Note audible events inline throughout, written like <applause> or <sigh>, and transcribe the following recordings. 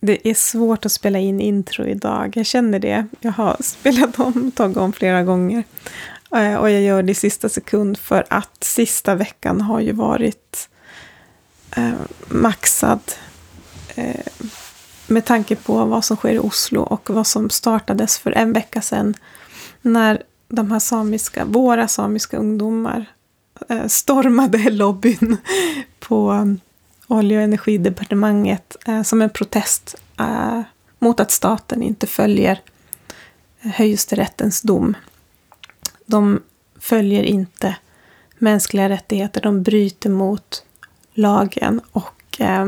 det är svårt att spela in intro idag. Jag känner det. Jag har spelat om, tagit om flera gånger. Eh, och jag gör det i sista sekund för att sista veckan har ju varit eh, maxad. Eh, med tanke på vad som sker i Oslo och vad som startades för en vecka sedan. När de här samiska, våra samiska ungdomar eh, stormade lobbyn <laughs> på olje och energidepartementet eh, som en protest eh, mot att staten inte följer eh, högsterättens dom. De följer inte mänskliga rättigheter, de bryter mot lagen. Och eh,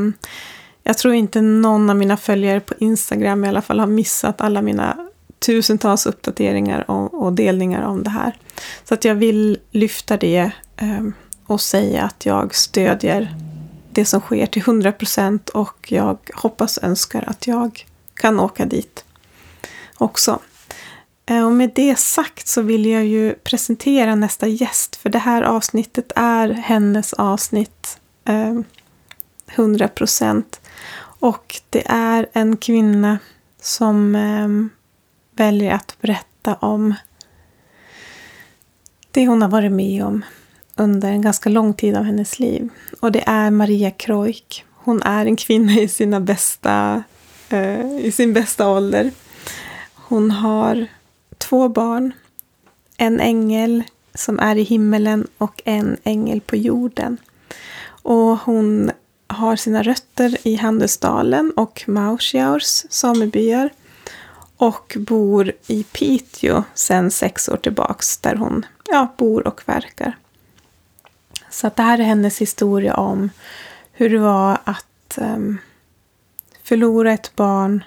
jag tror inte någon av mina följare på Instagram i alla fall har missat alla mina tusentals uppdateringar och, och delningar om det här. Så att jag vill lyfta det eh, och säga att jag stödjer det som sker till 100 procent och jag hoppas och önskar att jag kan åka dit också. Eh, och med det sagt så vill jag ju presentera nästa gäst för det här avsnittet är hennes avsnitt eh, 100 procent. Och det är en kvinna som eh, väljer att berätta om det hon har varit med om under en ganska lång tid av hennes liv. Och det är Maria Kroik. Hon är en kvinna i, sina bästa, eh, i sin bästa ålder. Hon har två barn. En ängel som är i himmelen och en ängel på jorden. Och hon har sina rötter i Handelsdalen och Mausjaurs samebyar och bor i Piteå sedan sex år tillbaks där hon ja, bor och verkar. Så att det här är hennes historia om hur det var att um, förlora ett barn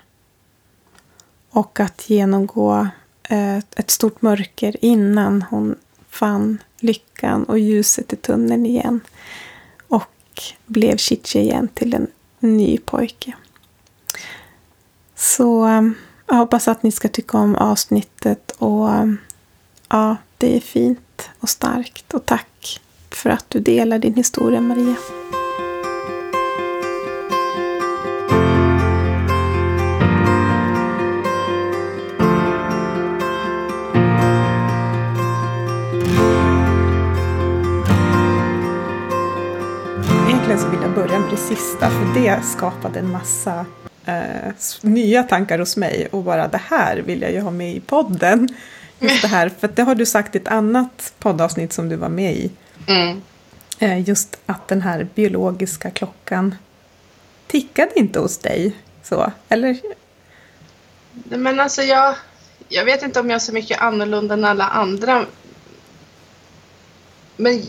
och att genomgå uh, ett stort mörker innan hon fann lyckan och ljuset i tunneln igen. Och blev Chichi igen till en ny pojke. Så um, jag hoppas att ni ska tycka om avsnittet och um, ja, det är fint och starkt och tack för att du delar din historia, Maria. Egentligen så vill jag börja med det sista, för det skapade en massa eh, nya tankar hos mig. Och bara det här vill jag ju ha med i podden. Just det här, för det har du sagt i ett annat poddavsnitt som du var med i. Mm. Eh, just att den här biologiska klockan tickade inte hos dig. Så, eller? Men alltså jag, jag vet inte om jag är så mycket annorlunda än alla andra. Men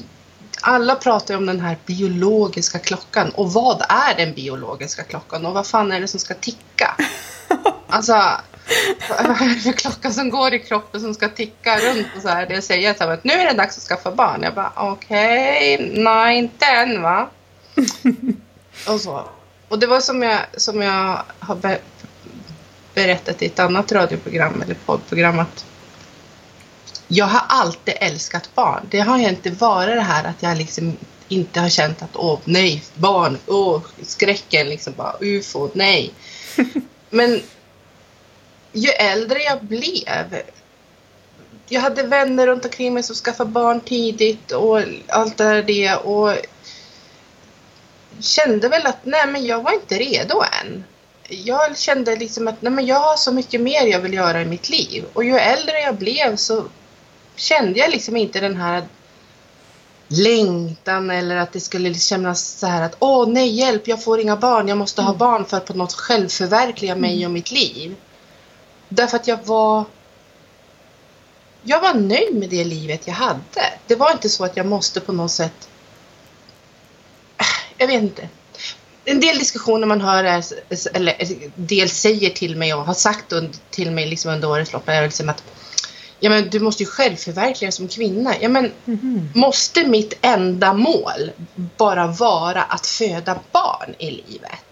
alla pratar ju om den här biologiska klockan. Och vad är den biologiska klockan? Och vad fan är det som ska ticka? <laughs> Alltså, <laughs> vad är det för klocka som går i kroppen som ska ticka runt och så här. Det säger så att nu är det dags att skaffa barn. Jag bara okej, okay, nej inte än va. <laughs> och så. Och det var som jag, som jag har be berättat i ett annat radioprogram eller poddprogram att jag har alltid älskat barn. Det har inte varit det här att jag liksom inte har känt att åh nej, barn, åh skräcken liksom bara ufo, nej. <laughs> Men ju äldre jag blev jag hade vänner runt omkring mig som skaffade barn tidigt och allt det där och kände väl att nej men jag var inte redo än. Jag kände liksom att nej men jag har så mycket mer jag vill göra i mitt liv och ju äldre jag blev så kände jag liksom inte den här längtan eller att det skulle kännas så här att åh nej hjälp jag får inga barn jag måste ha mm. barn för att på något självförverkliga mig mm. och mitt liv. Därför att jag var jag var nöjd med det livet jag hade. Det var inte så att jag måste på något sätt jag vet inte. En del diskussioner man hör är, eller del säger till mig och har sagt till mig liksom under årets lopp är liksom att ja, men du måste ju självförverkliga som kvinna. Ja, men mm. Måste mitt enda mål bara vara att föda barn i livet?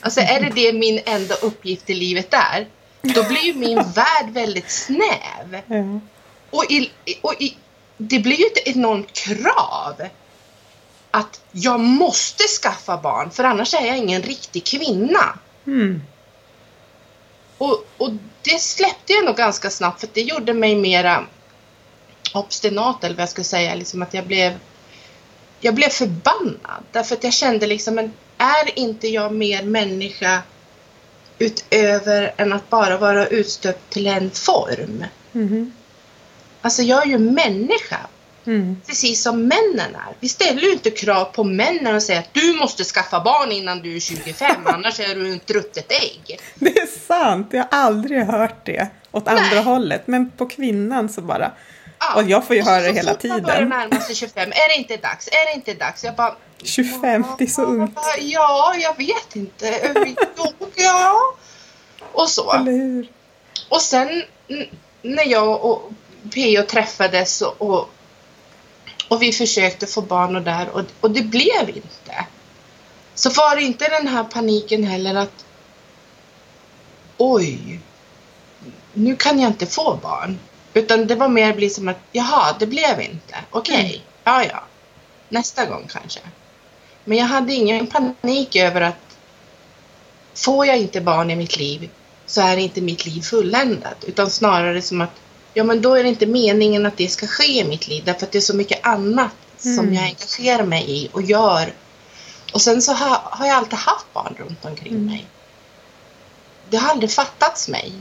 Alltså är det det min enda uppgift i livet är? Då blir ju min värld väldigt snäv. Mm. Och, i, och i, det blir ju ett enormt krav att jag måste skaffa barn för annars är jag ingen riktig kvinna. Mm. Och, och det släppte jag nog ganska snabbt för det gjorde mig mera obstinat eller vad jag ska säga, liksom att jag blev jag blev förbannad därför att jag kände liksom, men är inte jag mer människa utöver än att bara vara utstöpt till en form? Mm. Alltså jag är ju människa, Mm. precis som männen är. Vi ställer ju inte krav på männen och säger att du måste skaffa barn innan du är 25, <laughs> annars är du ett ruttet ägg. Det är sant, jag har aldrig hört det åt andra hållet. Men på kvinnan så bara, Ja. och jag får ju Och så- höra det så hela fort man börjar tiden. närma sig 25, är det inte dags? Är det inte dags? Jag bara, 25, det är så ungt. Ja, jag vet inte. Jo, <laughs> ja. Och så. Eller hur? Och sen när jag och P.O. träffades och, och, och vi försökte få barn och där och, och det blev inte. Så var det inte den här paniken heller att oj, nu kan jag inte få barn. Utan det var mer bli som att jaha, det blev inte. Okej, Mm. ja ja. Nästa gång kanske. Men jag hade ingen panik över att får jag inte barn i mitt liv så är inte mitt liv fulländat. Utan snarare som att ja men då är det inte meningen att det ska ske i mitt liv därför att det är så mycket annat som Mm. jag engagerar mig i och gör. Och sen så har, har jag alltid haft barn runt omkring Mm. mig. Det har aldrig fattats mig.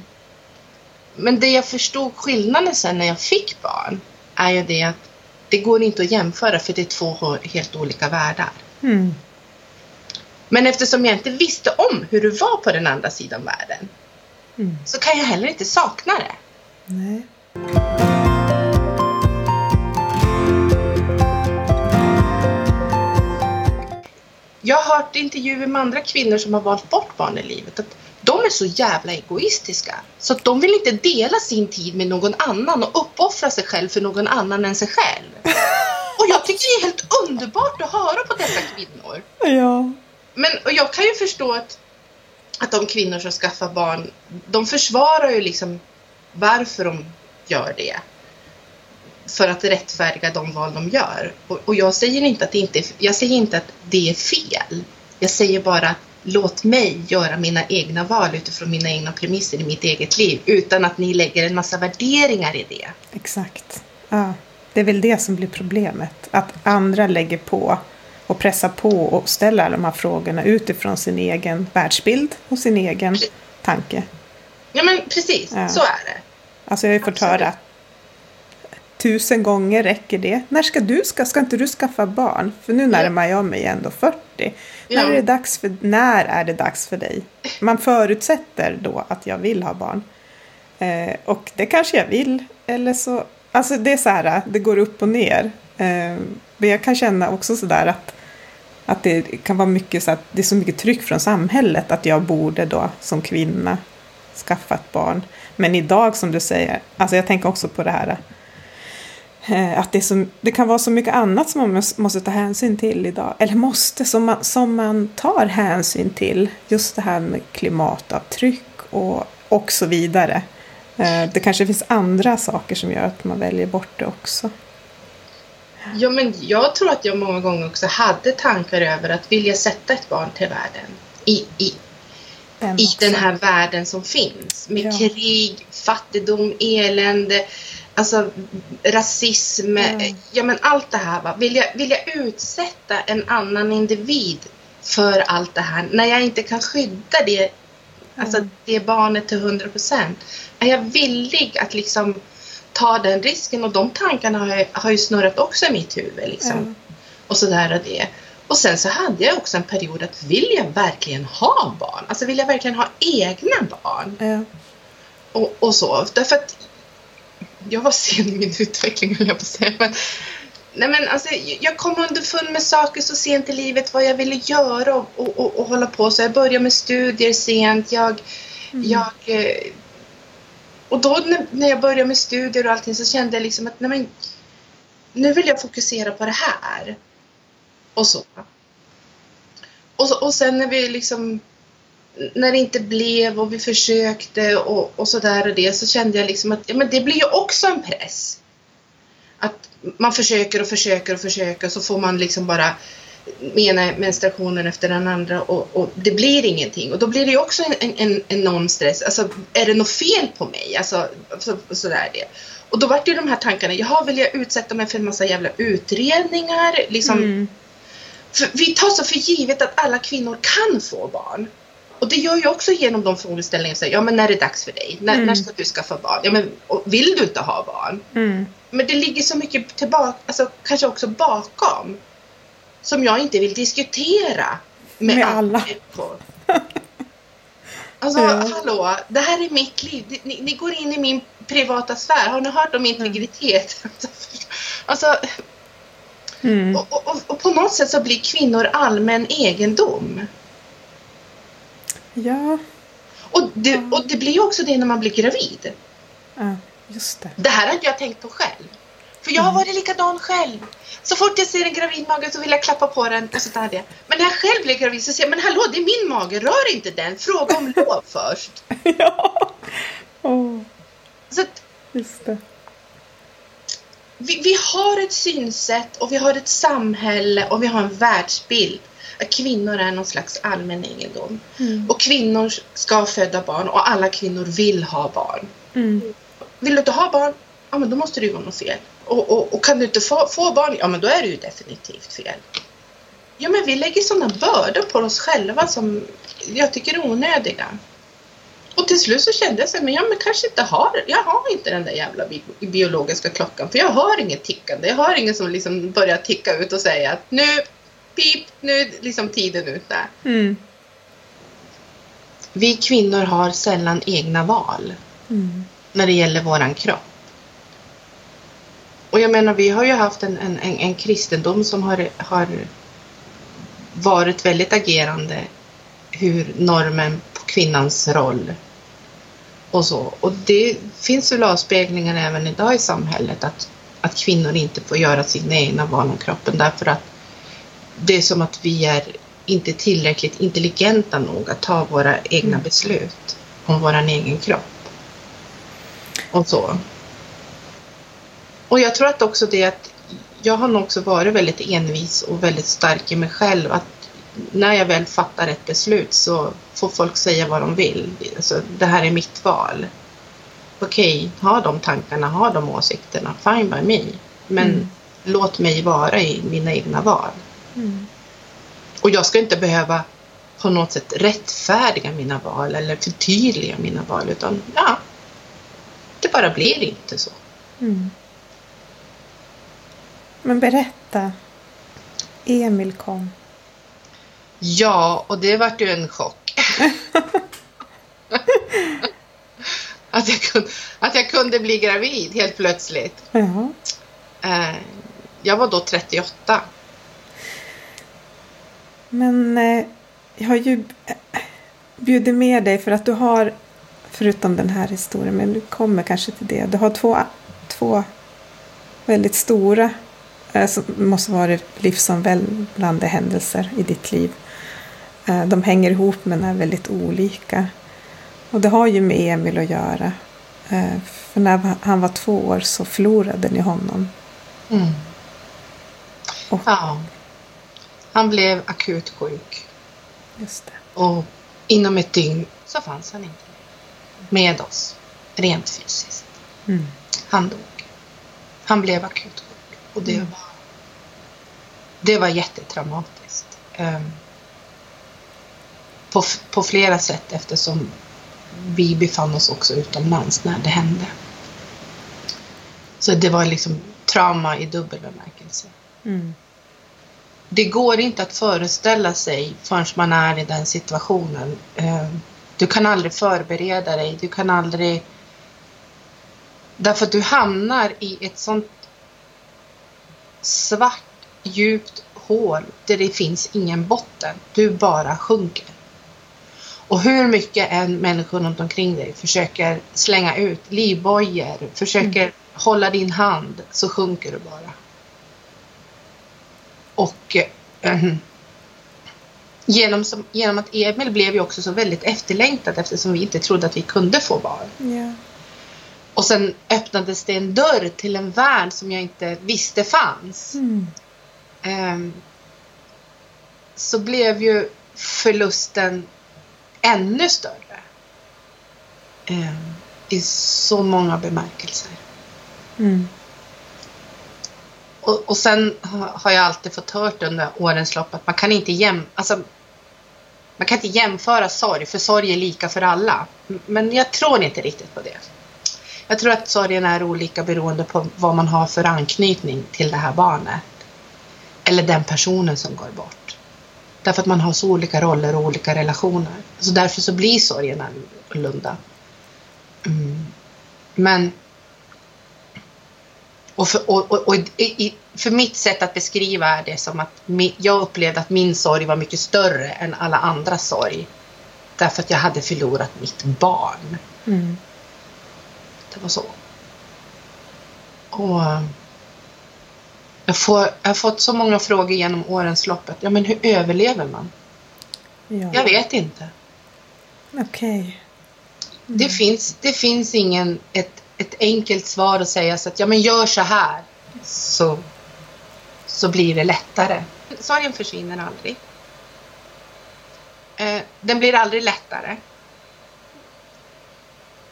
Men det jag förstod skillnaden sen när jag fick barn är ju det att det går inte att jämföra för det är två helt olika världar. Mm. Men eftersom jag inte visste om hur det var på den andra sidan världen Mm. så kan jag heller inte sakna det. Nej. Jag har hört intervjuer med andra kvinnor som har valt bort barn i livet. Att de är så jävla egoistiska så att de vill inte dela sin tid med någon annan och uppoffra sig själv för någon annan än sig själv. <laughs> Och jag tycker det är helt underbart att höra på dessa kvinnor. Ja. Men och jag kan ju förstå att, att de kvinnor som skaffar barn, de försvarar ju liksom varför de gör det. För att rättfärdiga de val de gör. Och, och jag säger inte att det inte är, jag säger inte att det är fel. Jag säger bara att låt mig göra mina egna val utifrån mina egna premisser i mitt eget liv utan att ni lägger en massa värderingar i det. Exakt. Ja. Det är väl det som blir problemet. Att andra lägger på och pressar på och ställer alla de här frågorna utifrån sin egen världsbild och sin egen tanke. Ja men precis, Ja. så är det. Alltså jag har ju fått höra tusen gånger räcker det. När ska du ska, ska inte du skaffa barn? För nu närmar jag mig ändå 40. Ja. När, är det dags för, när är det dags för dig? Man förutsätter då att jag vill ha barn. Eh, och det kanske jag vill. Eller så, alltså det är så här, det går upp och ner. Eh, men jag kan känna också sådär att, att det kan vara mycket så att det är så mycket tryck från samhället att jag borde då som kvinna skaffa ett barn. Men idag som du säger, alltså jag tänker också på det här eh, att det, är så, det kan vara så mycket annat som man måste- måste ta hänsyn till idag. Eller måste, som man, som man tar hänsyn till. Just det här med klimatavtryck och, och så vidare. Eh, Det kanske finns andra saker som gör att man väljer bort det också. Ja, men jag tror att jag många gånger också hade tankar över att vilja sätta ett barn till världen. I, i, Den i den här världen som finns. Med Ja. krig, fattigdom, elände, alltså rasism, Ja. ja men allt det här. Va? Vill, jag, vill jag utsätta en annan individ för allt det här när jag inte kan skydda det, alltså Mm. det barnet till 100 procent? Är jag villig att liksom ta den risken? Och de tankarna har, jag, har ju snurrat också i mitt huvud. Liksom Ja. och sådär och det. Och sen så hade jag också en period att vill jag verkligen ha barn? Alltså vill jag verkligen ha egna barn? Ja. Och, och så. Därför att jag var sen i min utveckling höll jag på att säga. Men, nej men alltså, jag kom underfund med saker så sent i livet vad jag ville göra och, och, och, och hålla på. Så jag började med studier sent. Jag, Mm. jag, eh, och då när, när jag började med studier och allting så kände jag liksom att nej men, nu vill jag fokusera på det här. Och så. Och, så, och sen när vi liksom när det inte blev och vi försökte och, och sådär och det så kände jag liksom att ja, men det blir ju också en press. Att man försöker och försöker och försöker så får man liksom bara ena menstruationen efter den andra och, och, det blir ingenting. Och då blir det också en, en, en enorm stress. Alltså, är det något fel på mig? Alltså, så, sådär det. Och då vart ju de här tankarna, jaha, vill jag utsätta mig för en massa jävla utredningar? Liksom, Mm. vi tar så för givet att alla kvinnor kan få barn. Och det gör ju också genom de frågeställningarna. så här, Ja, men när är det dags för dig? När, Mm. när ska du skaffa barn? Ja, men vill du inte ha barn? Mm. Men det ligger så mycket tillbaka, alltså kanske också bakom. Som jag inte vill diskutera med, Med alla. Alltså, Ja. hallå, det här är mitt liv. Ni, ni går in i min privata sfär. Har ni hört om integritet? <laughs> Alltså, Mm. och, och, och- och på något sätt så blir kvinnor allmän egendom. Ja. Och det, och det blir ju också det när man blir gravid. ja, just det. Det här har inte jag tänkt på själv. För jag har varit likadan själv. Så fort jag ser en gravid mage så vill jag klappa på den och sådär det. Men när jag själv blir gravid så säger jag, men hallå det är min mage, rör inte den, fråga om lov <laughs> först. ja. Åh, Så att just det. vi, vi har ett synsätt och vi har ett samhälle och vi har en världsbild. Att kvinnor är någon slags allmän egendom. Mm. Och kvinnor ska föda barn och alla kvinnor vill ha barn. Mm. Vill du inte ha barn? Ja, men då måste det ju vara något fel. Och, och, och kan du inte få, få barn? Ja, men då är det ju definitivt fel. Ja, men vi lägger sådana bördor på oss själva som jag tycker är onödiga. Och till slut så kände jag så men jag men kanske inte har, jag har inte den där jävla bi biologiska klockan. För jag hör inget tickande. Jag hör ingen som liksom börjar ticka ut och säga att nu, pip, nu är liksom tiden ute. Mm. Vi kvinnor har sällan egna val. Mm. När det gäller våran kropp. Och jag menar, vi har ju haft en, en, en, en kristendom som har, har varit väldigt agerande hur normen på kvinnans roll och så. Och det finns väl avspeglingar även idag i samhället att, att kvinnor inte får göra sina egna val om kroppen därför att det är som att vi är inte tillräckligt intelligenta nog att ta våra egna beslut om våran egen kropp och så. Och jag tror att också det att jag har nog också varit väldigt envis och väldigt stark i mig själv att när jag väl fattar ett beslut så får folk säga vad de vill. Alltså, det här är mitt val. Okej, ha de tankarna, ha de åsikterna, fine by me. Men Mm. låt mig vara i mina egna val. Mm. Och jag ska inte behöva på något sätt rättfärdiga mina val eller förtydliga mina val utan ja, det bara blir inte så. Mm. Men berätta. Emil kom. Ja, och det vart ju en chock. <laughs> att, jag kunde, att jag kunde bli gravid helt plötsligt. Ja. Eh, jag var då 38. Men eh, jag har ju eh, bjudit med dig för att du har, förutom den här historien, men du kommer kanske till det. Du har två, två väldigt stora, eh, som måste vara livsomvälvande händelser i ditt liv. Eh, de hänger ihop men är väldigt olika. Och det har ju med Emil att göra. Eh, för när han var två år så förlorade ni honom. Mm. Och, Ja. Han blev akut sjuk just det. och inom ett dygn så fanns han inte med oss, rent fysiskt. Mm. Han dog. Han blev akut sjuk och det Mm. var det var jättetraumatiskt. Ehm, på, på flera sätt eftersom vi befann oss också utomlands när det hände. Så det var liksom trauma i dubbel bemärkelse. Mm. Det går inte att föreställa sig förrän man är i den situationen. Ehm, Du kan aldrig förbereda dig, du kan aldrig... Därför att du hamnar i ett sånt svart, djupt hål där det finns ingen botten. Du bara sjunker. Och hur mycket än människor runt omkring dig försöker slänga ut livbojor, försöker hålla din hand, så sjunker du bara. Och eh, <clears throat> genom, som, genom att Emil blev ju också så väldigt efterlängtad eftersom vi inte trodde att vi kunde få barn. Ja. Och sen öppnades det en dörr till en värld som jag inte visste fanns. Mm. Ehm, så blev ju förlusten ännu större. Eh, I så många bemärkelser. Mm. Och, och sen har jag alltid fått hört under årens lopp att man kan inte jäm, alltså, man kan inte jämföra sorg, för sorg är lika för alla. Men jag tror inte riktigt på det. Jag tror att sorgen är olika beroende på vad man har för anknytning till det här barnet. Eller den personen som går bort. Därför att man har så olika roller och olika relationer. Så därför så blir sorgen annorlunda. Mm. Men och för, och, och, och i, för mitt sätt att beskriva är det som att jag upplevde att min sorg var mycket större än alla andra sorg. Därför att jag hade förlorat mitt barn. Mm. Det var så. Och jag, får, jag har fått så många frågor genom årens loppet. Ja, men hur överlever man? Ja. Jag vet inte. Okej. Okay. Det, finns, det finns ingen ett, ett enkelt svar att säga så att ja, men gör så här så, så blir det lättare. Sorgen försvinner aldrig. Eh, den blir aldrig lättare.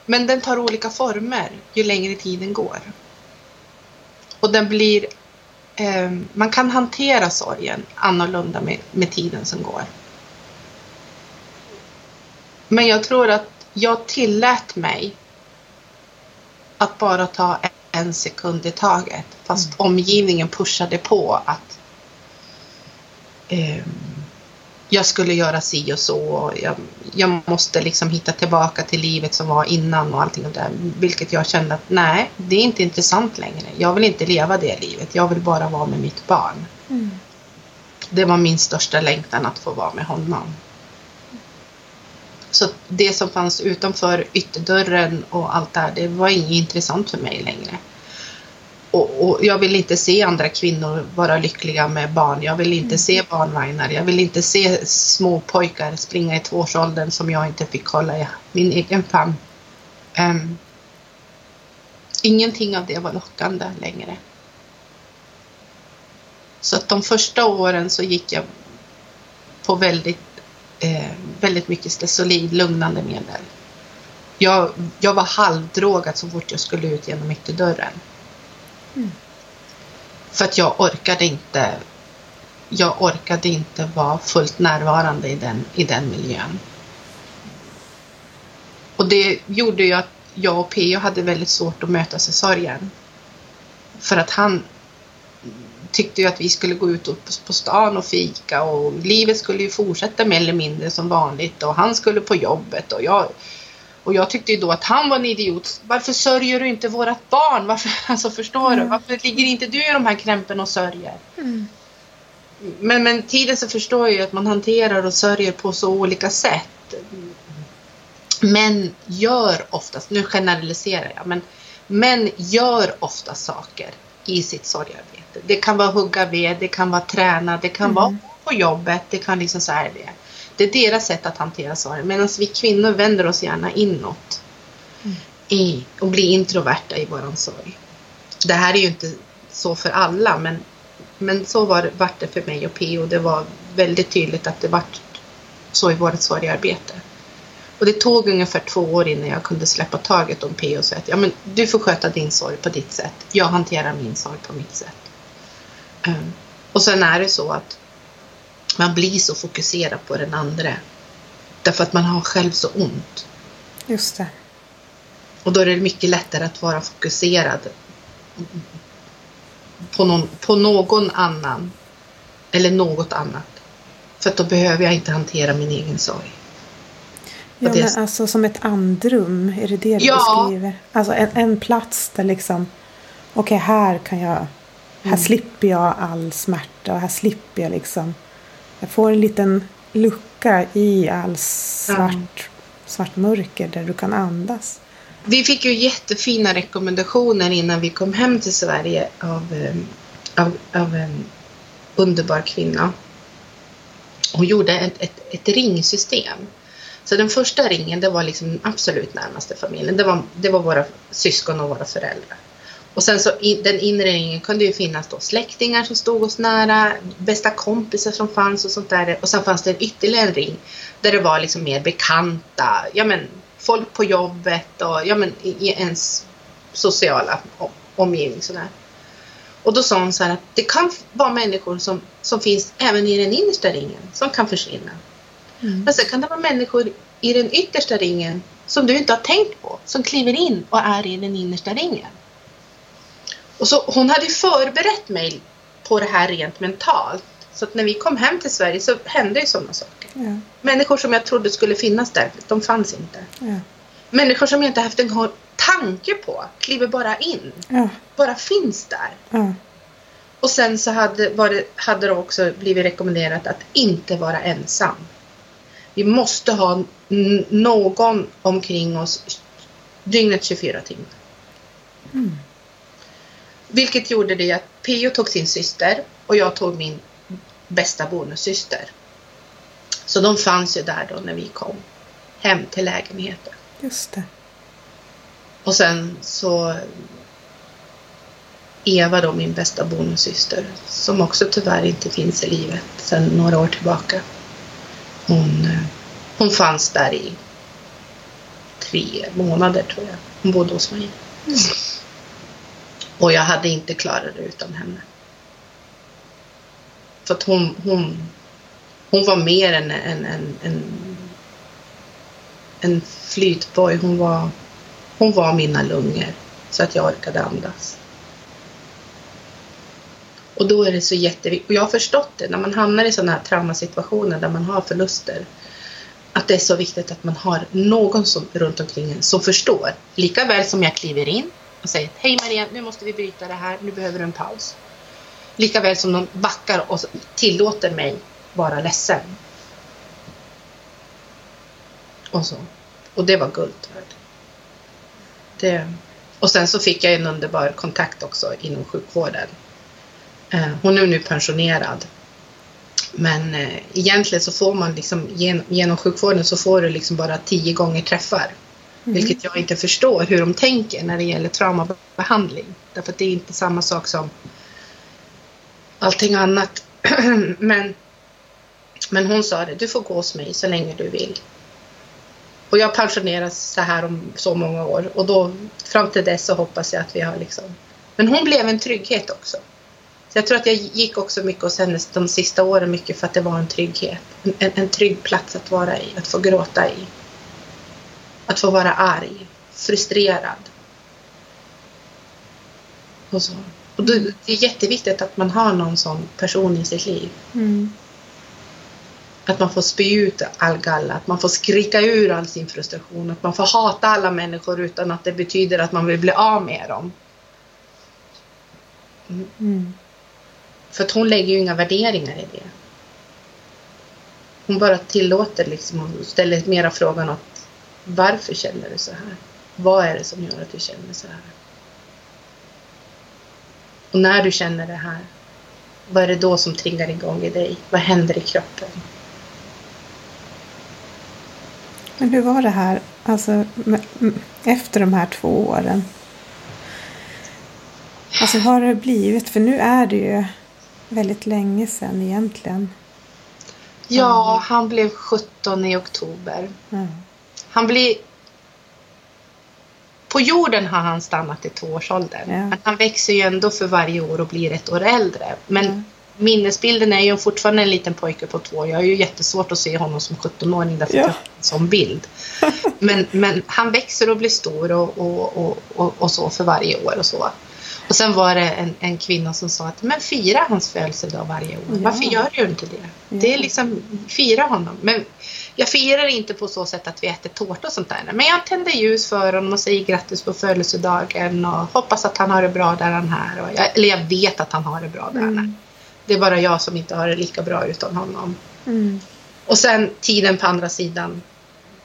Men den tar olika former ju längre tiden går. Och den blir... Eh, man kan hantera sorgen annorlunda med, med tiden som går. Men jag tror att jag tillät mig att bara ta en sekund i taget. Fast mm. omgivningen pushade på att eh, jag skulle göra si och så. Och jag, jag, måste liksom hitta tillbaka till livet som var innan och allting och där. Vilket jag kände att nej, det är inte intressant längre. Jag vill inte leva det livet. Jag vill bara vara med mitt barn. Mm. Det var min största längtan att få vara med honom. Så det som fanns utanför ytterdörren och allt det här, det var inget intressant för mig längre. Och, och, jag vill inte se andra kvinnor vara lyckliga med barn. Jag vill inte mm. se barnvagnar. Jag vill inte se små pojkar springa i tvåårsåldern som jag inte fick hålla i min egen famn. Um, ingenting av det var lockande längre. Så att de första åren så gick jag på väldigt, eh, väldigt mycket stesolid lugnande medel. Jag, jag var halvdrogad så fort jag skulle ut genom ytterdörren. Mm. För att jag orkade inte jag orkade inte vara fullt närvarande i den, i den miljön. Och det gjorde ju att jag och P.O. hade väldigt svårt att mötas i sorgen. För att han tyckte ju att vi skulle gå ut på stan och fika och livet skulle ju fortsätta mer eller mindre som vanligt och han skulle på jobbet och jag och jag tyckte ju då att han var en idiot. Varför sörjer du inte vårat barn? Varför, <laughs> alltså förstår mm. du? Varför ligger inte du i de här krämporna och sörjer? Mm. Men med tiden så förstår jag ju att man hanterar och sörjer på så olika sätt. Män gör oftast, nu generaliserar jag, men män gör ofta saker i sitt sorgarbete. Det kan vara hugga ved, det kan vara träna, det kan mm. vara på jobbet, det kan liksom så här det. Det är deras sätt att hantera sorg. Medan vi kvinnor vänder oss gärna inåt. Mm. I, och blir introverta i våran sorg. Det här är ju inte så för alla men, men så var, vart det för mig och P.O. Det var väldigt tydligt att det vart så i vårt sorgarbete. Och det tog ungefär två år innan jag kunde släppa taget om P och säga att ja, men du får sköta din sorg på ditt sätt. Jag hanterar min sorg på mitt sätt. Um, och sen är det så att man blir så fokuserad på den andra. Därför att man har själv så ont. Just det. Och då är det mycket lättare att vara fokuserad på någon, på någon annan eller något annat. För att då behöver jag inte hantera min egen sorg. Ja, det... men alltså som ett andrum, är det det du ja. beskriver? Alltså en, en plats där liksom, okej okay, här kan jag, här mm. slipper jag all smärta och här slipper jag liksom jag får en liten lucka i all svart, svart mörker där du kan andas. Vi fick ju jättefina rekommendationer innan vi kom hem till Sverige av, eh, av, av en underbar kvinna. Hon gjorde ett, ett, ett ringsystem. Så den första ringen, det var liksom den absolut närmaste familjen. Det var, det var våra syskon och våra föräldrar. Och sen så i den inre ringen kunde ju finnas då släktingar som stod oss nära, bästa kompisar som fanns och sånt där. Och sen fanns det en ytterligare en ring där det var liksom mer bekanta, ja men folk på jobbet och ja men i ens sociala omgivning sådär. Och då sa hon så här att det kan vara människor som, som finns även i den innersta ringen som kan försvinna. Mm. Men sen kan det vara människor i den yttersta ringen som du inte har tänkt på, som kliver in och är i den innersta ringen. Och så, hon hade förberett mig på det här rent mentalt. Så att när vi kom hem till Sverige så hände ju sådana saker. Ja. Människor som jag trodde skulle finnas där, de fanns inte. Ja. Människor som jag inte haft en tanke på kliver bara in. Ja. Bara finns där. Och sen så hade, var det, hade det också blivit rekommenderat att inte vara ensam. Vi måste ha någon omkring oss dygnet 24 timmar. Mm. Vilket gjorde det att Pio tog sin syster och jag tog min bästa bonussyster. Så de fanns ju där då när vi kom hem till lägenheten. Just det. Och sen så Eva då, min bästa bonussyster, som också tyvärr inte finns i livet sedan några år tillbaka. Hon, eh, hon fanns där i tre månader tror jag. Hon bodde hos mig. Mm. Och jag hade inte klarat det utan henne. För att hon, hon, hon var mer än en, en, en, en flytboj. Hon var, hon var mina lungor så att jag orkade andas. Och då är det så jätteviktigt, och jag har förstått det, när man hamnar i sådana här traumasituationer där man har förluster, att det är så viktigt att man har någon som, runt omkring en som förstår. Lika väl som jag kliver in och säger Hej Maria, nu måste vi bryta det här, nu behöver du en paus. Likaväl som de backar och tillåter mig vara ledsen. Och så. Och det var guld det. Och sen så fick jag en underbar kontakt också inom sjukvården. Eh, hon är nu pensionerad. Men eh, egentligen så får man liksom genom sjukvården så får du liksom bara tio gånger träffar. Mm. Vilket jag inte förstår hur de tänker när det gäller traumabehandling. Därför att det är inte samma sak som allting annat. <clears throat> men, men hon sa det, du får gå hos mig så länge du vill. Och jag pensioneras så här om så många år och då fram till dess så hoppas jag att vi har liksom. Men hon blev en trygghet också. Så jag tror att jag gick också mycket hos henne de sista åren mycket för att det var en trygghet. En, en trygg plats att vara i, att få gråta i. Att få vara arg, frustrerad. Och så. Och det är jätteviktigt att man har någon sån person i sitt liv. Mm. Att man får spy ut all galla, att man får skrika ur all sin frustration, att man får hata alla människor utan att det betyder att man vill bli av med dem. Mm. Mm. För att hon lägger ju inga värderingar i det. Hon bara tillåter liksom och ställer mera frågan åt varför känner du så här? Vad är det som gör att du känner så här? Och när du känner det här, vad är det då som triggar igång i dig? Vad händer i kroppen? Men hur var det här, alltså efter de här två åren? Alltså hur har det blivit? För nu är det ju väldigt länge sedan egentligen. Ja, han blev 17 i oktober. Mm. Han blir... På jorden har han stannat i tvåårsåldern. Ja. Men han växer ju ändå för varje år och blir ett år äldre. Men mm. minnesbilden är ju fortfarande en liten pojke på två. Jag har ju jättesvårt att se honom som 17-åring därför ja. att jag har en sån bild. <laughs> men, men han växer och blir stor och, och, och, och, så för varje år och så. Och sen var det en, en kvinna som sa att men fira hans födelsedag varje år. Ja. Varför gör du inte det? Ja. Det är liksom, fira honom. Men jag firar inte på så sätt att vi äter tårta och sånt där. Men jag tänder ljus för honom och säger grattis på födelsedagen och hoppas att han har det bra där han är. Och jag, eller jag vet att han har det bra där mm. han är. Det är bara jag som inte har det lika bra utan honom. Mm. Och sen tiden på andra sidan.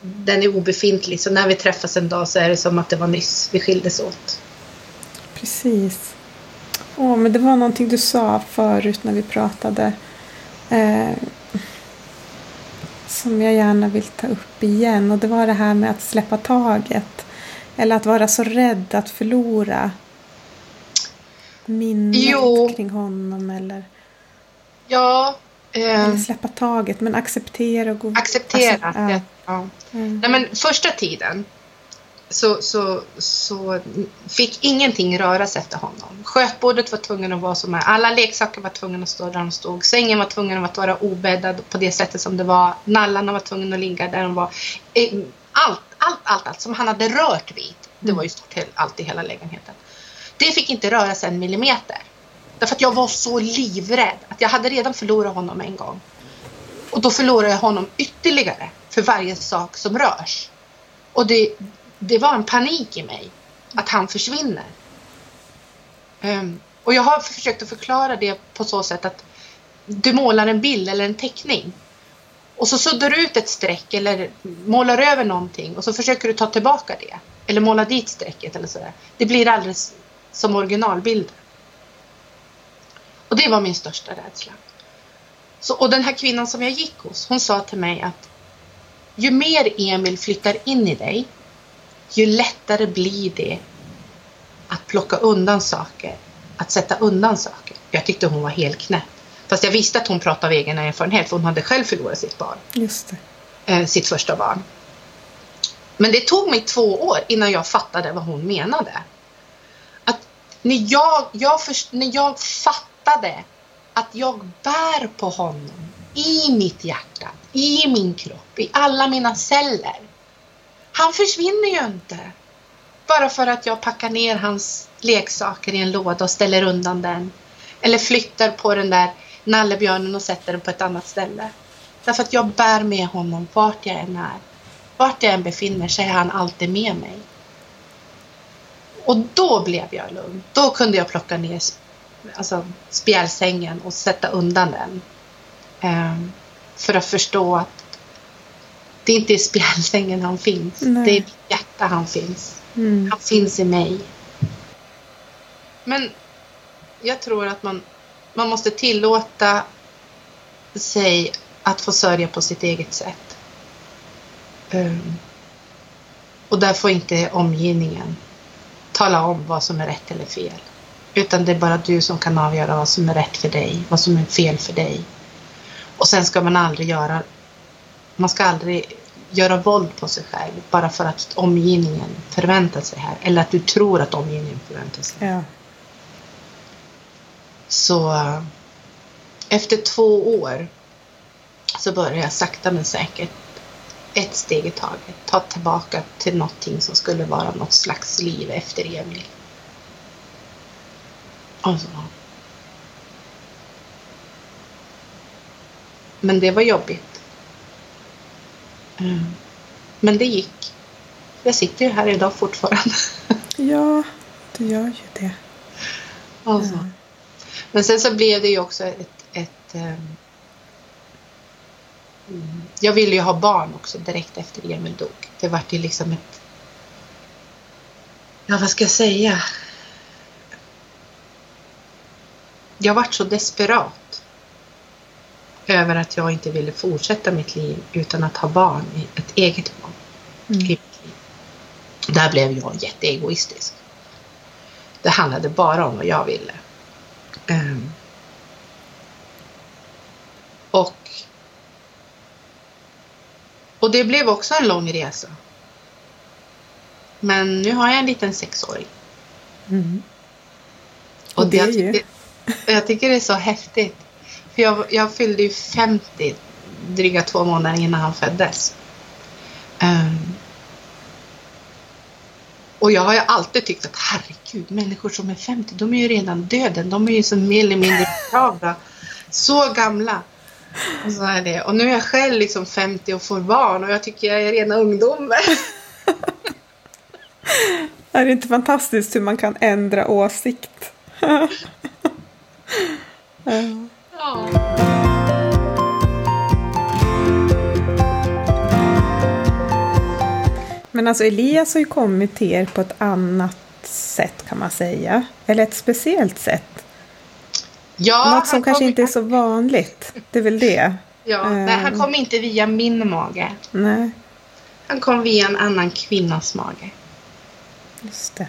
Den är obefintlig så när vi träffas en dag så är det som att det var nyss vi skildes åt. Precis. Åh, men det var någonting du sa förut när vi pratade. Eh, som jag gärna vill ta upp igen. Och det var det här med att släppa taget. Eller att vara så rädd att förlora. minnet Jo. kring honom eller, Ja, eh, eller släppa taget men acceptera och gå acceptera. Alltså, ja. ja. Mm. Nej, men första tiden så, så, så fick ingenting röra sig efter honom. Skötbordet var tvungen att vara som är. Alla leksaker var tvungna att stå där de stod. Sängen var tvungen att vara obäddad på det sättet som det var. Nallarna var tvungna att ligga där de var. Eh, Allt, allt, allt, allt som han hade rört vid. Det var ju stort he- allt i hela lägenheten. Det fick inte röra sig en millimeter. Därför att jag var så livrädd att jag hade redan förlorat honom en gång. Och då förlorar jag honom ytterligare för varje sak som rörs. Och det, det var en panik i mig att han försvinner. Um, och jag har försökt att förklara det på så sätt att du målar en bild eller en teckning. Och så suddar du ut ett streck eller målar över någonting och så försöker du ta tillbaka det. Eller måla dit strecket eller sådär. Det blir alldeles som originalbilden. Och det var min största rädsla. Så, och den här kvinnan som jag gick hos, hon sa till mig att ju mer Emil flyttar in i dig, ju lättare blir det att plocka undan saker, att sätta undan saker. Jag tyckte hon var helt knäpp. Fast jag visste att hon pratade av egen erfarenhet, för hon hade själv förlorat sitt barn, Just eh, sitt första barn. Men det tog mig två år innan jag fattade vad hon menade. Att när jag, jag först, när jag fattade att jag bär på honom i mitt hjärta, i min kropp, i alla mina celler. Han försvinner ju inte. Bara för att jag packar ner hans leksaker i en låda och ställer undan den. Eller flyttar på den där nallebjörnen och sätter den på ett annat ställe. Därför att jag bär med honom vart jag än är. Vart jag än befinner sig är han alltid med mig. Och då blev jag lugn. Då kunde jag plocka ner alltså, spjälsängen och sätta undan den. Um, för att förstå att det inte är i spjälsängen han finns. Nej. Det är i mitt hjärta han finns. Mm. Han finns i mig. Men jag tror att man, man måste tillåta sig att få sörja på sitt eget sätt. Ehm, och där får inte omgivningen tala om vad som är rätt eller fel. Utan det är bara du som kan avgöra vad som är rätt för dig, vad som är fel för dig. Och sen ska man aldrig göra, man ska aldrig göra våld på sig själv bara för att omgivningen förväntar sig här. Eller att du tror att omgivningen förväntar sig. Ja. Så eh, efter två år så började jag sakta men säkert ett steg i taget ta tillbaka till någonting som skulle vara något slags liv efter Emil. Och så. Men det var jobbigt. Mm. Men det gick. Jag sitter ju här idag fortfarande. <laughs> ja, du gör ju det. Alltså. Ja. Men sen så blev det ju också ett... ett mm, jag ville ju ha barn också direkt efter Emil dog. Det vart ju liksom ett... Ja, vad ska jag säga? Jag vart så desperat över att jag inte ville fortsätta mitt liv utan att ha barn, ett eget barn. i Mm. Där blev jag jätteegoistisk. Det handlade bara om vad jag ville. Ehm. och, och det blev också en lång resa. Men nu har jag en liten sexåring. Mm. Och, Och det jag, tycker, jag tycker det är så häftigt. För jag, jag fyllde ju 50 dryga två månader innan han föddes. Um, och jag har ju alltid tyckt att herregud, människor som är 50, de är ju redan döden. De är ju så mer eller mindre begravda. Så gamla. Och, så är det. och nu är jag själv liksom 50 och får barn och jag tycker jag är rena ungdomen. <laughs> Är det inte fantastiskt hur man kan ändra åsikt? <laughs> uh. Ja. Men alltså Elias har ju kommit till er på ett annat sätt kan man säga. Eller ett speciellt sätt. Ja, Något som kanske kom- inte är så vanligt. Det är väl det? Ja, nej, han Ehm. kom inte via min mage. Nej, Han kom via en annan kvinnas mage. just det.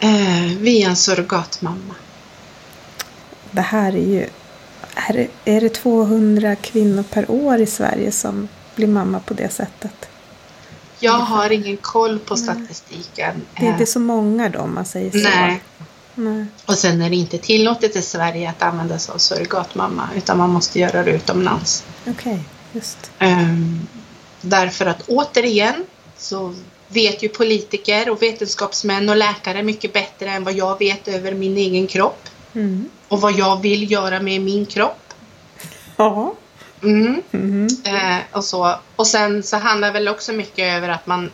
Eh, via en surrogatmamma. det här är ju... Är det, är det 200 kvinnor per år i Sverige som blir mamma på det sättet? Jag har ingen koll på statistiken. Det är inte så många då om man säger så. Nej. Nej. Och sen är det inte tillåtet i Sverige att använda sig av surrogatmamma utan man måste göra det utomlands. Okej, just. Ehm, därför att återigen så vet ju politiker och vetenskapsmän och läkare mycket bättre än vad jag vet över min egen kropp Mm. Och vad jag vill göra med min kropp. Ja. Mm. Mhm. Eh, och, så. och sen så handlar väl också mycket över att man,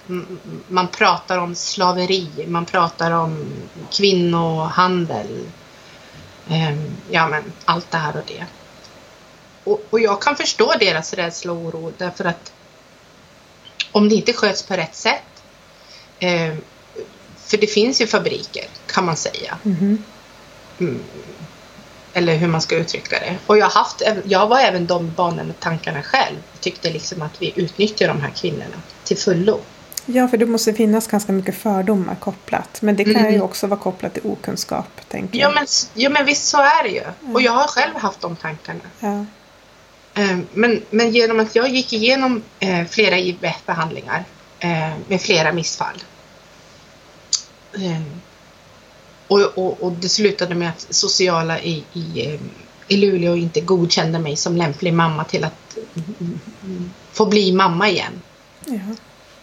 man pratar om slaveri, man pratar om kvinnohandel. Eh, ja men allt det här och det. Och, och jag kan förstå deras rädsla och oro därför att om det inte sköts på rätt sätt eh, för det finns ju fabriker kan man säga Mhm. Eller hur man ska uttrycka det. Och jag, har haft, jag var även de banorna tankarna själv. Tyckte liksom att vi utnyttjar de här kvinnorna till fullo. Ja, för det måste finnas ganska mycket fördomar kopplat. Men det kan Mm. ju också vara kopplat till okunskap, tänker Ja jag. men, ja men visst så är det ju. Och jag har själv haft de tankarna. Ja. Eh, Men, men genom att jag gick igenom eh, flera IVF-behandlingar eh, med flera missfall. Och, och, och det slutade med att sociala i, i, eh, i Luleå inte godkände mig som lämplig mamma till att få bli mamma igen. Ja.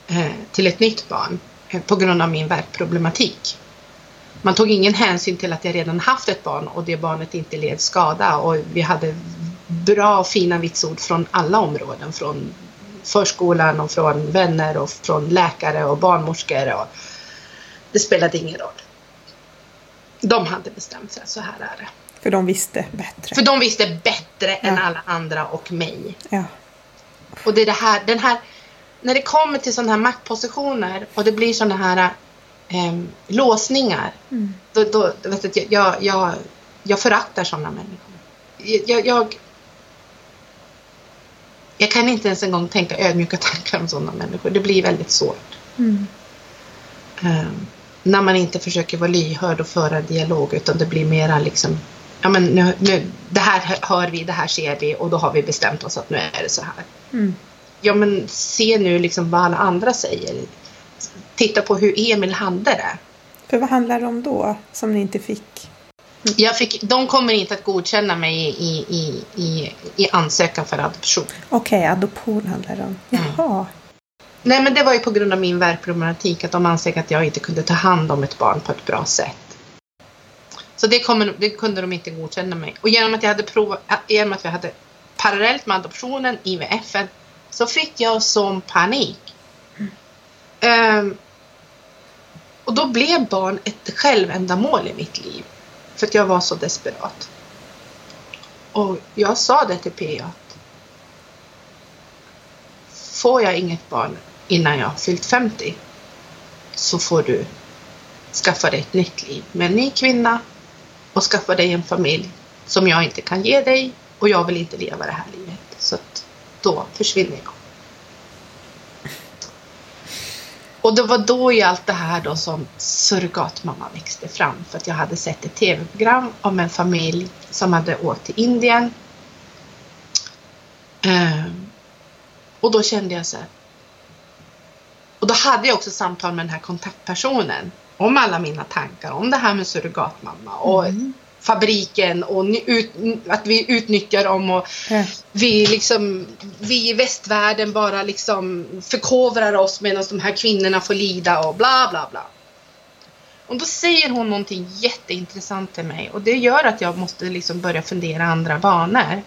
eh, till ett nytt barn eh, på grund av min värkproblematik. Man tog ingen hänsyn till att jag redan haft ett barn och det barnet inte led skada och vi hade bra och fina vitsord från alla områden. Från förskolan och från vänner och från läkare och barnmorskor. Och det spelade ingen roll. De hade bestämt sig, så här är det. För de visste bättre. För de visste bättre än Ja. alla andra och mig. Ja. Och det är det här, den här, när det kommer till sådana här maktpositioner och det blir sådana här ehm, låsningar. Mm. Då, då, vet du, jag, jag, jag föraktar sådana människor. Jag, jag, jag kan inte ens en gång tänka ödmjuka tankar om sådana människor. Det blir väldigt svårt. Mm. Ehm, när man inte försöker vara lyhörd och föra dialog utan det blir mera liksom Ja men nu, nu, det här hör vi, det här ser vi och då har vi bestämt oss att nu är det så här. Mm. Ja men se nu liksom vad alla andra säger. Titta på hur Emil hade det. För vad handlar det om då, som ni inte fick? Jag fick, de kommer inte att godkänna mig i, i, i, i ansökan för adoption. Okej, adoption handlar det om. Mm. Nej men det var ju på grund av min värkproblematik att de ansåg att jag inte kunde ta hand om ett barn på ett bra sätt. Så det, kommer, det kunde de inte godkänna mig. Och genom att jag hade provat, genom att vi hade parallellt med adoptionen, IVF, så fick jag sån panik. Ehm, och då blev barn ett självändamål i mitt liv. För att jag var så desperat. Och jag sa det till PA får jag inget barn innan jag har fyllt 50 så får du skaffa dig ett nytt liv med en ny kvinna och skaffa dig en familj som jag inte kan ge dig och jag vill inte leva det här livet. Så att då försvinner jag. Och det var då i allt det här då som surrogatmamma växte fram. För att jag hade sett ett tv-program om en familj som hade åkt till Indien. Ehm, och då kände jag så här. Och då hade jag också samtal med den här kontaktpersonen om alla mina tankar om det här med surrogatmamma och Mm. fabriken och ut, att vi utnyttjar dem och Ja. vi liksom vi i västvärlden bara liksom förkovrar oss medan de här kvinnorna får lida och bla bla bla. Och då säger hon någonting jätteintressant till mig och det gör att jag måste liksom börja fundera andra banor.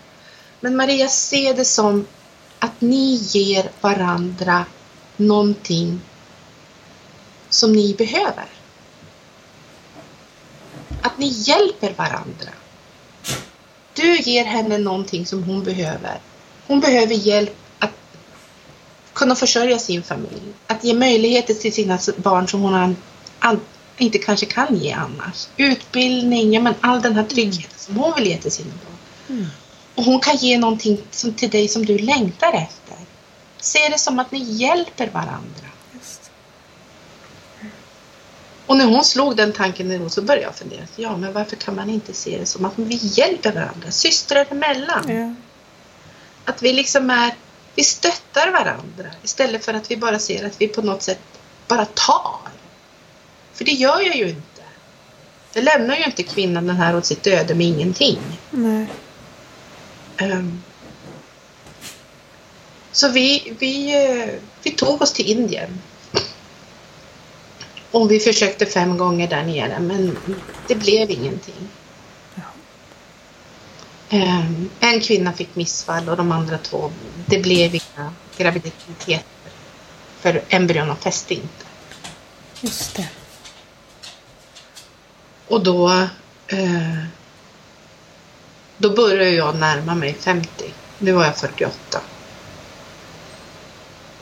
Men Maria, se det som att ni ger varandra någonting som ni behöver. Att ni hjälper varandra. Du ger henne någonting som hon behöver. Hon behöver hjälp att kunna försörja sin familj. Att ge möjligheter till sina barn som hon inte kanske kan ge annars. Utbildning, ja, men all den här tryggheten som hon vill ge till sina barn. Mm. Och hon kan ge någonting som, till dig som du längtar efter. Se det som att ni hjälper varandra. Just. Och när hon slog den tanken i så började jag fundera. Ja, men varför kan man inte se det som att vi hjälper varandra, systrar emellan? Ja. Att vi liksom är, vi stöttar varandra istället för att vi bara ser att vi på något sätt bara tar. För det gör jag ju inte. Det lämnar ju inte kvinnan den här åt sitt öde med ingenting. Nej. Ehm. Så vi, vi, eh, vi tog oss till Indien. Och vi försökte fem gånger där nere men det blev ingenting. Ehm, En kvinna fick missfall och de andra två, det blev inga graviditeter. För embryona fäste inte. Just det. Och då, eh, då började jag närma mig 50. Nu var jag 48.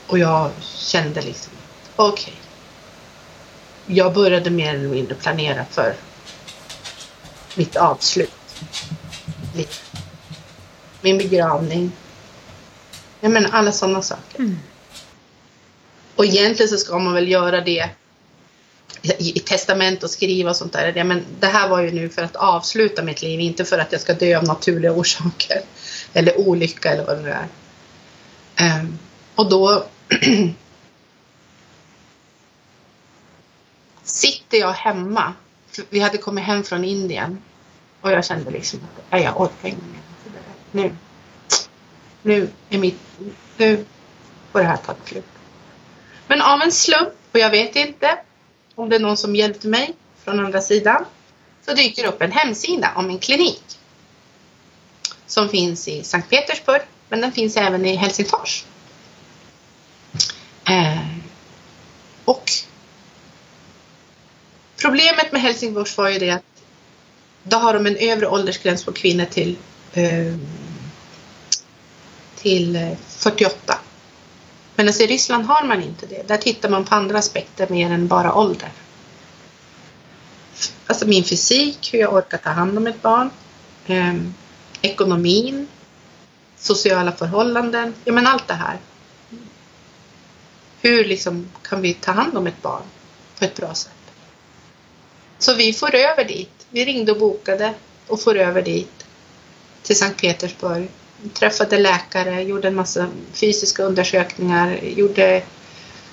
Och jag kände liksom, okej. Jag började mer eller mindre planera för mitt avslut. Min begravning. Jag menar alla sådana saker. Mm. Och egentligen så ska man väl göra det i testament och skriva och sånt där. Ja, men det här var ju nu för att avsluta mitt liv, inte för att jag ska dö av naturliga orsaker. <laughs> Eller olycka eller vad det nu är. Ehm, och då <clears throat> sitter jag hemma. Vi hade kommit hem från Indien. Och jag kände liksom att jag orkar inte mer. Nu, nu är mitt, nu får det här ta slut. Men av en slump, och jag vet inte om det är någon som hjälpte mig från andra sidan, så dyker det upp en hemsida om en klinik. Som finns i Sankt Petersburg, men den finns även i Helsingfors. Eh, och problemet med Helsingfors var ju det att då har de en övre åldersgräns på kvinnor till, eh, till eh, 48. Men alltså i Ryssland har man inte det. Där tittar man på andra aspekter mer än bara ålder. Alltså min fysik, hur jag orkar ta hand om ett barn, eh, ekonomin, sociala förhållanden, ja men allt det här. Hur liksom kan vi ta hand om ett barn på ett bra sätt? Så vi får över dit. Vi ringde och bokade och får över dit till Sankt Petersburg. Träffade läkare, gjorde en massa fysiska undersökningar, gjorde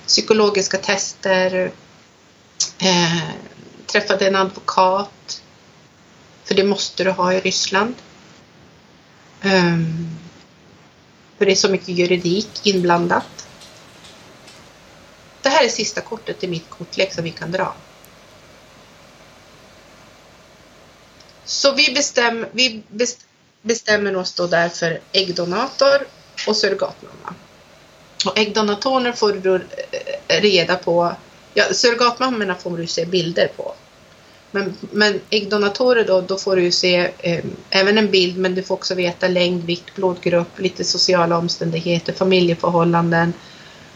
psykologiska tester, eh, träffade en advokat. För det måste du ha i Ryssland. Um, för det är så mycket juridik inblandat. Det här är sista kortet i mitt kortlek som vi kan dra. Så vi, bestämmer... vi bestäm, bestämmer oss då där för äggdonator och surrogatmamma. Och äggdonatorerna får du eh, reda på, ja surrogatmammorna får du se bilder på. Men, men äggdonatorer då, då får du se eh, även en bild men du får också veta längd, vikt, blodgrupp, lite sociala omständigheter, familjeförhållanden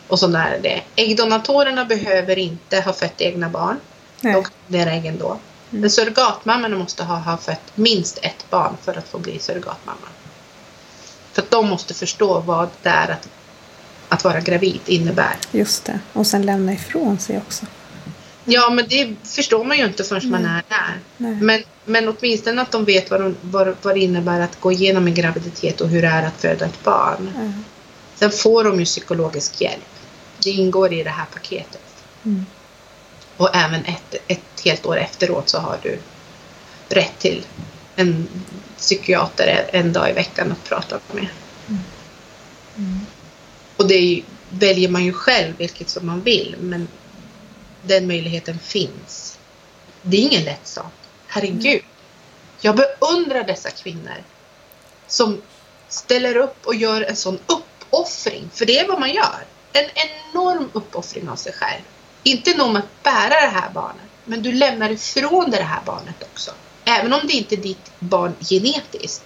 och sånt där. Det. Äggdonatorerna behöver inte ha fött egna barn. Nej. De kan donera äggen då. Men surrogatmammorna måste ha, ha fött minst ett barn för att få bli surrogatmamma. För att de måste förstå vad det är att, att vara gravid innebär. Just det. Och sen lämna ifrån sig också. Ja, men det förstår man ju inte förrän man är där. Nej. Men, men åtminstone att de vet vad, de, vad, vad det innebär att gå igenom en graviditet och hur det är att föda ett barn. Ja. Sen får de ju psykologisk hjälp. Det ingår i det här paketet. Mm. Och även ett, ett helt år efteråt så har du rätt till en psykiater en dag i veckan att prata med. Mm. Och det ju, väljer man ju själv vilket som man vill men den möjligheten finns. Det är ingen lätt sak. Herregud. Jag beundrar dessa kvinnor som ställer upp och gör en sån uppoffring. För det är vad man gör. En enorm uppoffring av sig själv. Inte nog med att bära det här barnet, men du lämnar ifrån dig det här barnet också. Även om det inte är ditt barn genetiskt.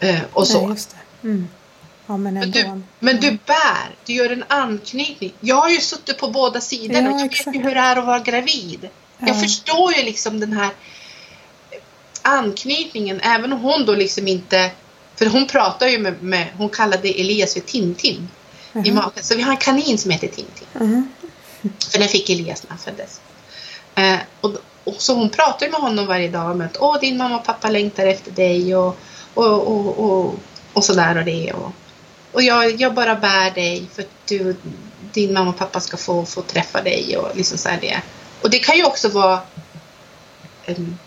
Eh, och så. Nej. Mm. Ja, men Men du, men du bär, du gör en anknytning. Jag har ju suttit på båda sidorna Ja, och jag exakt. vet ju hur det är att vara gravid. Jag Ja. förstår ju liksom den här anknytningen, även om hon då liksom inte... För hon pratar ju med, med hon kallade Elias för Tintin i Mhm. magen. Så vi har en kanin som heter Tintin. Mhm. För den fick Elias när han föddes. Eh, och, och så hon pratar ju med honom varje dag om att Åh, din mamma och pappa längtar efter dig och, och, och, och, och sådär och det. Och, och jag, jag bara bär dig för att du, din mamma och pappa ska få, få träffa dig och liksom så här det. Och det kan ju också vara um,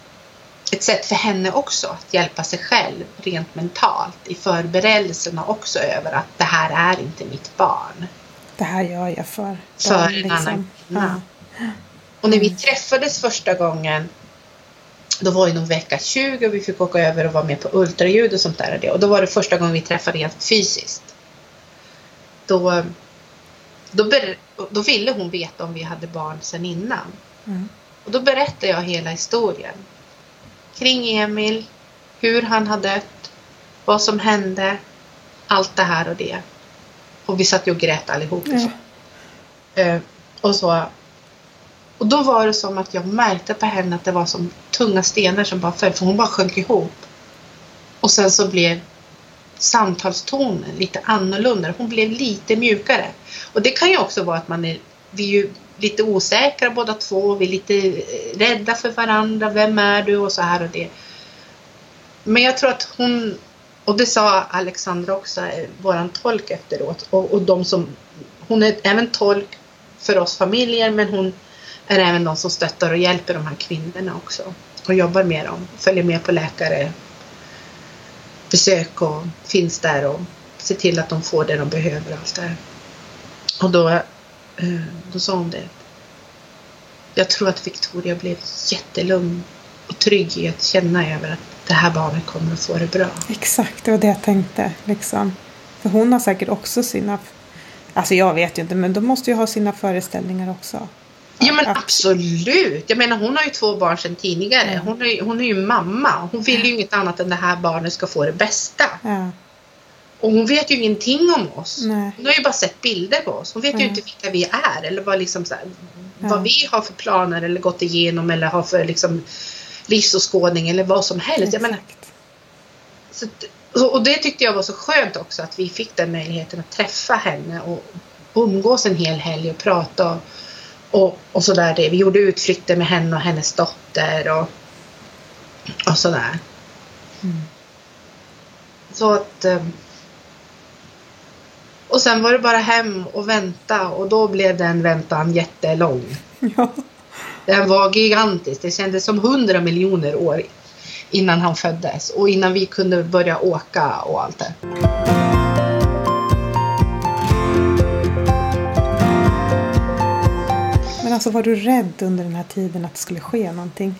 ett sätt för henne också att hjälpa sig själv rent mentalt i förberedelserna också över att det här är inte mitt barn. Det här gör jag för För en liksom. annan kvinna. Ja. Och när vi träffades första gången då var det nog vecka 20 och vi fick åka över och vara med på ultraljud och sånt där. Och då var det första gången vi träffade rent fysiskt. Då, då, då ville hon veta om vi hade barn sedan innan. Mm. Och då berättade jag hela historien. Kring Emil, hur han har dött, vad som hände, allt det här och det. Och vi satt ju och grät allihop. Mm. Uh, och så och då var det som att jag märkte på henne att det var som tunga stenar som bara föll, för hon bara sjönk ihop. Och sen så blev samtalstonen lite annorlunda. Hon blev lite mjukare. Och det kan ju också vara att man är, vi är ju lite osäkra båda två. Vi är lite rädda för varandra. Vem är du? Och så här och det. Men jag tror att hon, och det sa Alexandra också, eh, våran tolk efteråt. Och, och de som, hon är även tolk för oss familjer men hon är även de som stöttar och hjälper de här kvinnorna också. Och jobbar med dem, följer med på läkare besök och finns där och ser till att de får det de behöver. Allt det. Och då, eh, då sa hon det. Jag tror att Victoria blev jättelugn och trygg i att känna över att det här barnet kommer att få det bra. Exakt, det var det jag tänkte. Liksom. För hon har säkert också sina, alltså jag vet ju inte, men de måste ju ha sina föreställningar också. Ja men absolut. Jag menar hon har ju två barn sedan tidigare. Hon är, hon är ju mamma. Hon vill ju inget annat än det här barnet ska få det bästa. Ja. Och hon vet ju ingenting om oss. Nej. Hon har ju bara sett bilder på oss. Hon vet ja. ju inte vilka vi är eller vad, liksom så här, ja. vad vi har för planer eller gått igenom eller har för liksom, livsåskådning eller vad som helst. Jag menar, så, och det tyckte jag var så skönt också att vi fick den möjligheten att träffa henne och umgås en hel helg och prata. Och, och, och sådär. Vi gjorde utflykter med henne och hennes dotter och, och sådär. Mm. Så att... Ehm, och sen var det bara hem och vänta och då blev den väntan jättelång. <laughs> Ja. Den var gigantisk. Det kändes som hundra miljoner år innan han föddes och innan vi kunde börja åka och allt det. alltså var du rädd under den här tiden att det skulle ske någonting?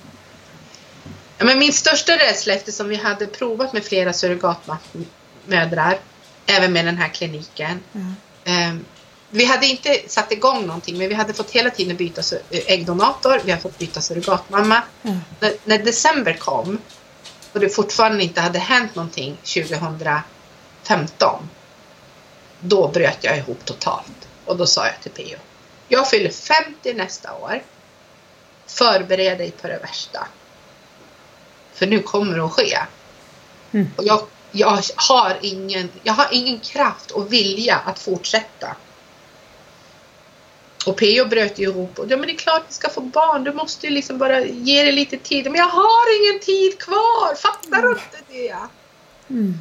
Ja, men min största rädsla eftersom vi hade provat med flera surrogatmödrar, även med den här kliniken. Mm. Vi hade inte satt igång någonting men vi hade fått hela tiden byta äggdonator, vi har fått byta surrogatmamma. Mm. När, när december kom och det fortfarande inte hade hänt någonting 2015 då bröt jag ihop totalt och då sa jag till Pio jag fyller 50 nästa år. Förbered dig på det värsta. För nu kommer det att ske. Mm. Och jag, jag, har ingen, jag har ingen kraft och vilja att fortsätta. Och P.O. bröt ihop. Och, ja, men det är klart vi ska få barn. Du måste ju liksom bara ge det lite tid. Men jag har ingen tid kvar. Fattar du mm. inte det? Mm.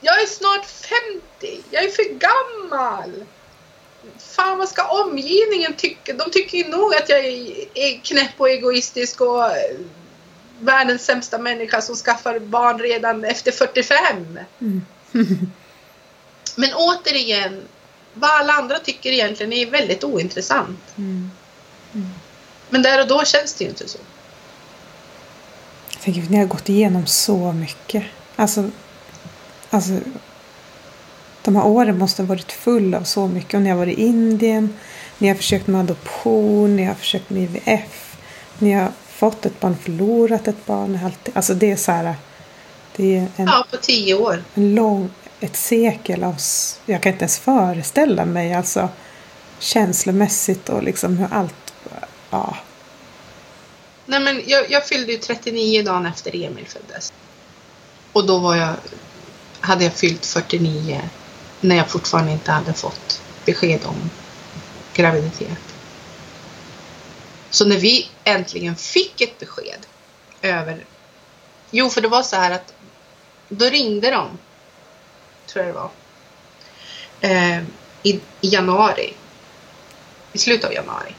Jag är snart 50. Jag är för gammal fan vad ska omgivningen tycka? De tycker ju nog att jag är knäpp och egoistisk och eh, världens sämsta människa som skaffar barn redan efter 45. Mm. <laughs> Men återigen, vad alla andra tycker egentligen är väldigt ointressant. Mm. Mm. Men där och då känns det ju inte så. Jag tänker, ni har gått igenom så mycket. Alltså, alltså de här åren måste ha varit fulla av så mycket. Och ni har varit i Indien, ni har försökt med adoption, ni har försökt med IVF, ni har fått ett barn, förlorat ett barn. Alltså det är så här. Det är en, ja, på tio år. En lång, ett sekel av... Jag kan inte ens föreställa mig alltså känslomässigt och liksom hur allt... Ja. Nej men jag, jag fyllde ju 39 dagen efter Emil föddes. Och då var jag, hade jag fyllt 49 när jag fortfarande inte hade fått besked om graviditet. Så när vi äntligen fick ett besked över... Jo, för det var så här att då ringde de, tror jag det var, eh, i, i januari. I slutet av januari.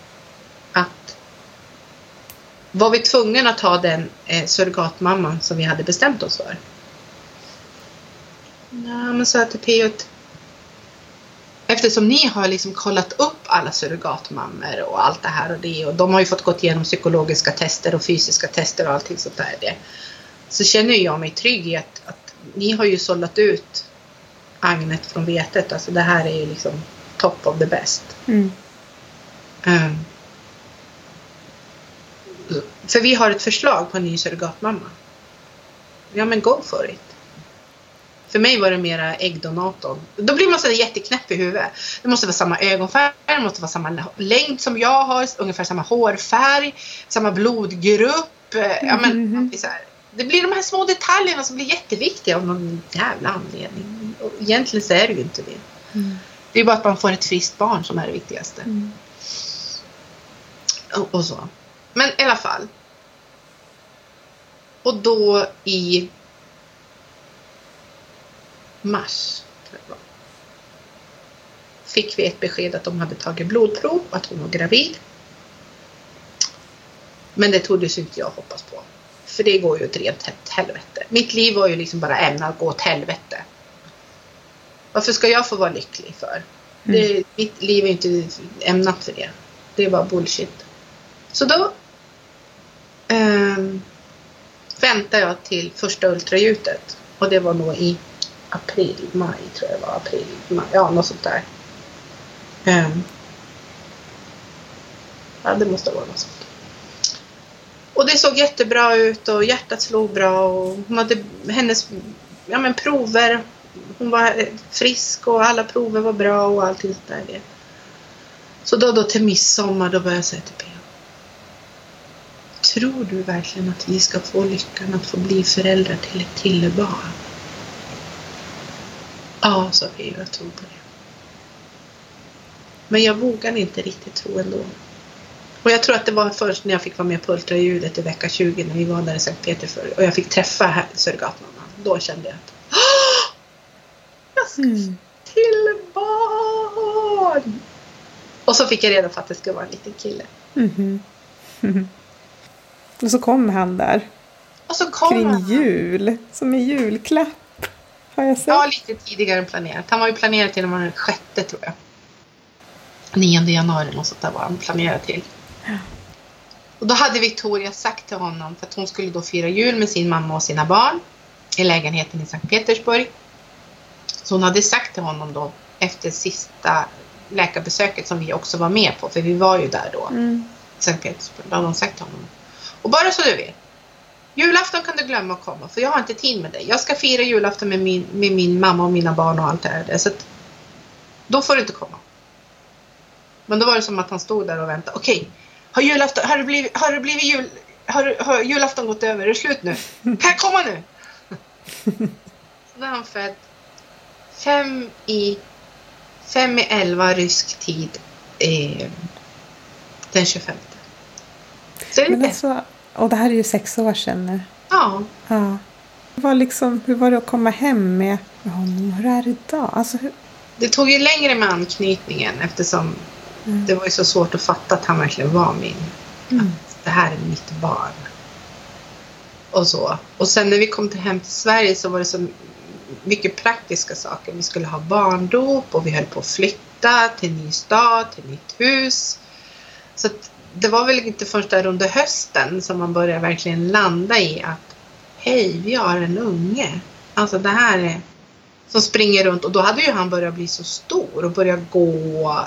Att var vi tvungna att ta den eh, surrogatmamman som vi hade bestämt oss för. Ja, men så jag till Peo, att eftersom ni har liksom kollat upp alla surrogatmammor och allt det här och det och de har ju fått gått igenom psykologiska tester och fysiska tester och allting sånt där. Det, så känner jag mig trygg i att, att ni har ju sållat ut agnet från vetet. Alltså det här är ju liksom top of the best. Mm. Um, för vi har ett förslag på en ny surrogatmamma. Ja men go for it. För mig var det mera äggdonatorn. Då blir man så jätteknäpp i huvudet. Det måste vara samma ögonfärg, det måste vara samma längd som jag har, ungefär samma hårfärg, samma blodgrupp. Ja, men, Mhm. det är så här. Det blir de här små detaljerna som blir jätteviktiga av någon jävla anledning. Och egentligen så är det ju inte det. Mm. Det är bara att man får ett friskt barn som är det viktigaste. Mm. Och, och så. Men i alla fall. Och då i mars fick vi ett besked att de hade tagit blodprov och att hon var gravid. Men det trodde inte jag hoppas på. För det går ju ett rent hel- helvete. Mitt liv var ju liksom bara ämnat att gå åt helvete. Varför ska jag få vara lycklig för? Det, mitt liv är inte ämnat för det. Det är bara bullshit. Så då ehm, väntade jag till första ultraljudet. Och det var nog i april, maj tror jag det var. April, maj, ja något sånt där. Ehm, ja, det måste vara något sånt. Och det såg jättebra ut och hjärtat slog bra och hon hade hennes ja, men prover. Hon var eh, frisk och alla prover var bra och allting sånt där. Så då, då till midsommar då började jag säga till P.O. Tror du verkligen att vi ska få lyckan att få bli föräldrar till ett till barn? Ja, sa P.O. Jag tror på det. Men jag vågade inte riktigt tro ändå. Och jag tror att det var först när jag fick vara med på ultraljudet i vecka 20 när vi var där i Sankt Petersburg och jag fick träffa surrogatmamman. Då kände jag att Mm. till barn! Och så fick jag reda på att det skulle vara en liten kille. Mhm. <laughs> Och så kom han där kom kring han. jul. Som en julklapp. Har jag sett. Ja, lite tidigare än planerat. Han var ju planerad till den sjätte tror jag. 9 januari eller sånt där var han planerad till. Och då hade Victoria sagt till honom, för att hon skulle då fira jul med sin mamma och sina barn i lägenheten i Sankt Petersburg. Så hon hade sagt till honom då efter sista läkarbesöket som vi också var med på, för vi var ju där då. Mm. Sankt Petersburg. Då hade hon sagt till honom. Och bara så du vet. Julafton kan du glömma att komma för jag har inte tid med dig. Jag ska fira julafton med min, med min mamma och mina barn och allt det här. Så att, då får du inte komma. Men då var det som att han stod där och väntade. Okej, har julafton, har det blivit, har det blivit jul, har, har julafton gått över? Är det slut nu? <laughs> Kan jag komma nu? Så då är han född fem i, fem i elva rysk tid eh, den 25. Så är det Men alltså, och det här är ju sex år sedan nu. Ja. Ja. Hur var, liksom, hur var det att komma hem med, honom? Hur är det idag? Alltså, hur, Det tog ju längre med anknytningen eftersom Mm. det var ju så svårt att fatta att han verkligen var min. Mm. Att det här är mitt barn. Och så. Och sen när vi kom till hem till Sverige så var det så mycket praktiska saker. Vi skulle ha barndop och vi höll på att flytta till ny stad, till nytt hus. Så det var väl inte först där under hösten som man började verkligen landa i att hej, vi har en unge. Alltså det här är som springer runt och då hade ju han börjat bli så stor och börjat gå.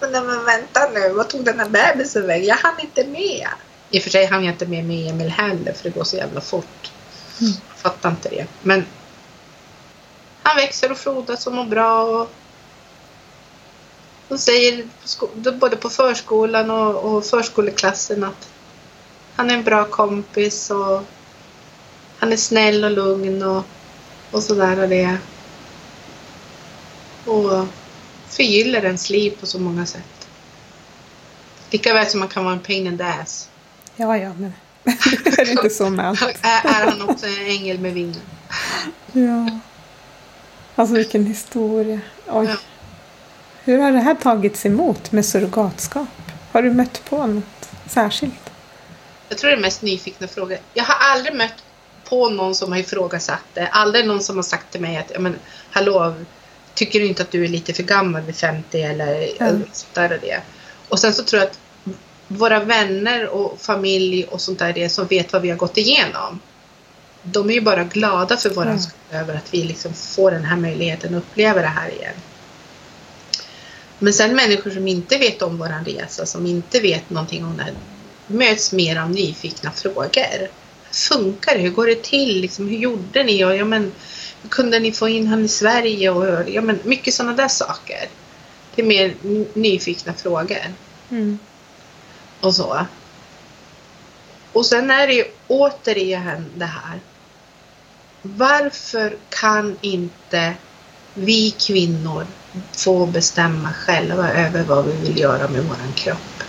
Men, men vänta nu, vad tog den här bebisen vägen? Jag hann inte med. I och för sig hann jag inte med med Emil heller för det går så jävla fort. Mm. Fattar inte det. Men han växer och frodas och mår bra. Och de säger både på förskolan och, och förskoleklassen att han är en bra kompis och han är snäll och lugn och, och sådär och det. Och förgyller ens liv på så många sätt. Lika väl som man kan vara en pain in the ass. Ja, ja, men <laughs> det är inte så med allt. <laughs> Är han också en ängel med vingar? Ja. Alltså vilken historia. Oj. Ja. Hur har det här tagits emot med surrogatskap? Har du mött på något särskilt? Jag tror det är mest nyfikna frågor. Jag har aldrig mött på någon som har ifrågasatt det. Aldrig någon som har sagt till mig att men, hallå, tycker du inte att du är lite för gammal vid 50 eller Mm. sånt där och det. Och sen så tror jag att våra vänner och familj och sånt där det som vet vad vi har gått igenom. De är ju bara glada för våran Mm. skull över att vi liksom får den här möjligheten att uppleva det här igen. Men sen människor som inte vet om våran resa, som inte vet någonting om det här, möts mer av nyfikna frågor. Hur funkar det? Hur går det till? Liksom, hur gjorde ni? Och, ja, men, hur kunde ni få in honom i Sverige? Och, ja, men, mycket sådana där saker. Det är mer nyfikna frågor Mm. och så. Och sen är det ju återigen det här. Varför kan inte vi kvinnor få bestämma själva över vad vi vill göra med våran kropp?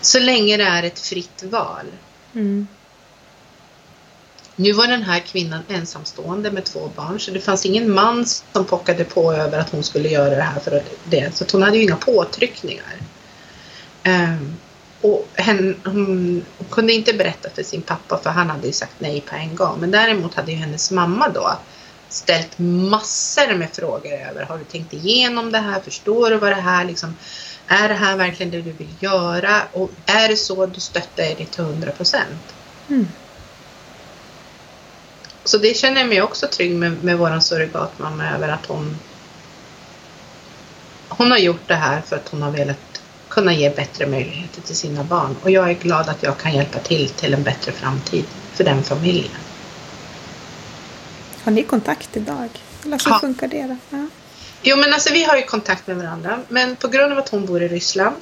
Så länge det är ett fritt val. Mm. Nu var den här kvinnan ensamstående med två barn så det fanns ingen man som pockade på över att hon skulle göra det här för det. Så hon hade ju inga påtryckningar. Ehm, och hen, hon, kunde inte berätta för sin pappa för han hade ju sagt nej på en gång. Men däremot hade ju hennes mamma då ställt massor med frågor över. Har du tänkt igenom det här? Förstår du vad det här liksom är det här verkligen det du vill göra? Och är det så du stöttar dig till 100 procent? Mm. Så det känner jag mig också trygg med, med våran surrogatmamma över att hon hon har gjort det här för att hon har velat kunna ge bättre möjligheter till sina barn. Och jag är glad att jag kan hjälpa till till en bättre framtid för den familjen. Har ni kontakt idag? Eller så Ja. funkar det? Ja. Jo men alltså vi har ju kontakt med varandra. Men på grund av att hon bor i Ryssland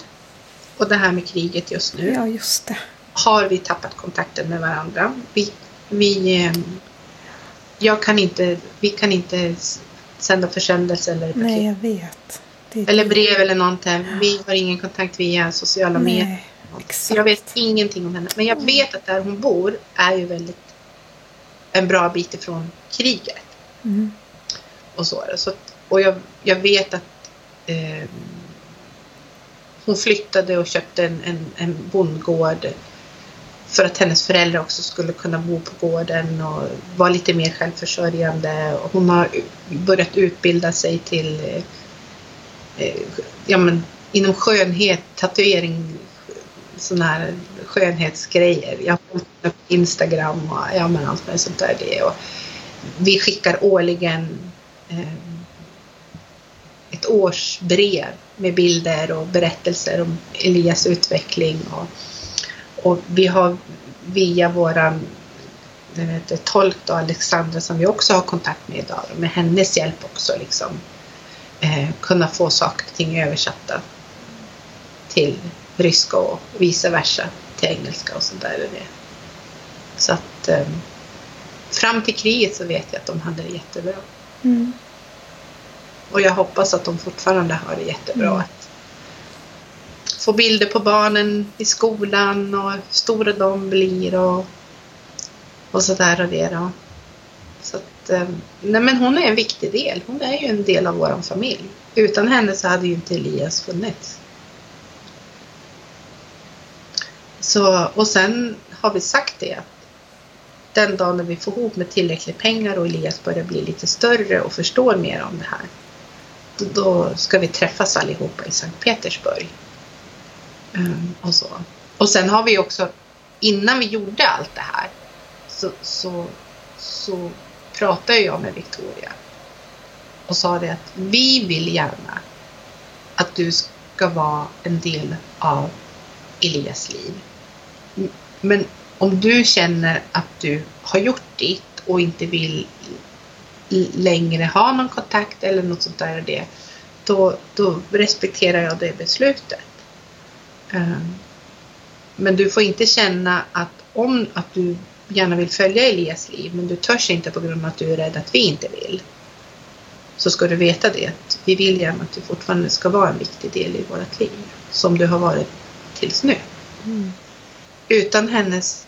och det här med kriget just nu ja, just har vi tappat kontakten med varandra. Vi, vi, eh, jag kan inte, vi kan inte sända försändelser eller paket. Nej, jag vet. Det Eller brev eller någonting. Vi har ingen kontakt via sociala medier. Nej, Så exakt. jag vet ingenting om henne. Men jag vet att där hon bor är ju väldigt en bra bit ifrån kriget. Mm. Och, så så och jag, jag vet att eh, hon flyttade och köpte en, en, en bondgård för att hennes föräldrar också skulle kunna bo på gården och vara lite mer självförsörjande. Och hon har börjat utbilda sig till eh, Eh, ja, men, inom skönhet, tatuering, sådana här skönhetsgrejer. Jag har följt Instagram och ja, men allt med sånt där. Det. Och vi skickar årligen eh, ett årsbrev med bilder och berättelser om Elias utveckling. Och, och vi har via våran vet, tolk då, Alexandra som vi också har kontakt med idag, med hennes hjälp också liksom eh, kunna få saker och ting översatta till ryska och vice versa till engelska och sånt där. Så att eh, fram till kriget så vet jag att de hade det jättebra. Mm. Och jag hoppas att de fortfarande har det jättebra. Mm. Att få bilder på barnen i skolan och hur stora de blir och, och sådär och det då. Så att, Eh, nej men hon är en viktig del. Hon är ju en del av vår familj. Utan henne så hade ju inte Elias funnits. Så, och sen har vi sagt det att den dagen när vi får ihop med tillräckligt pengar och Elias börjar bli lite större och förstår mer om det här. Då, ska vi träffas allihopa i Sankt Petersburg. Mm, och så. Och sen har vi också, innan vi gjorde allt det här, så, så, så pratade jag med Victoria och sa det att vi vill gärna att du ska vara en del av Elias liv. Men om du känner att du har gjort ditt och inte vill längre ha någon kontakt eller något sånt där, det, då, då respekterar jag det beslutet. Eh, men du får inte känna att om att du gärna vill följa Elias liv men du törs inte på grund av att du är rädd att vi inte vill. så ska du veta det att vi vill gärna att du fortfarande ska vara en viktig del i vårt liv. Som du har varit tills nu. Mm. Utan hennes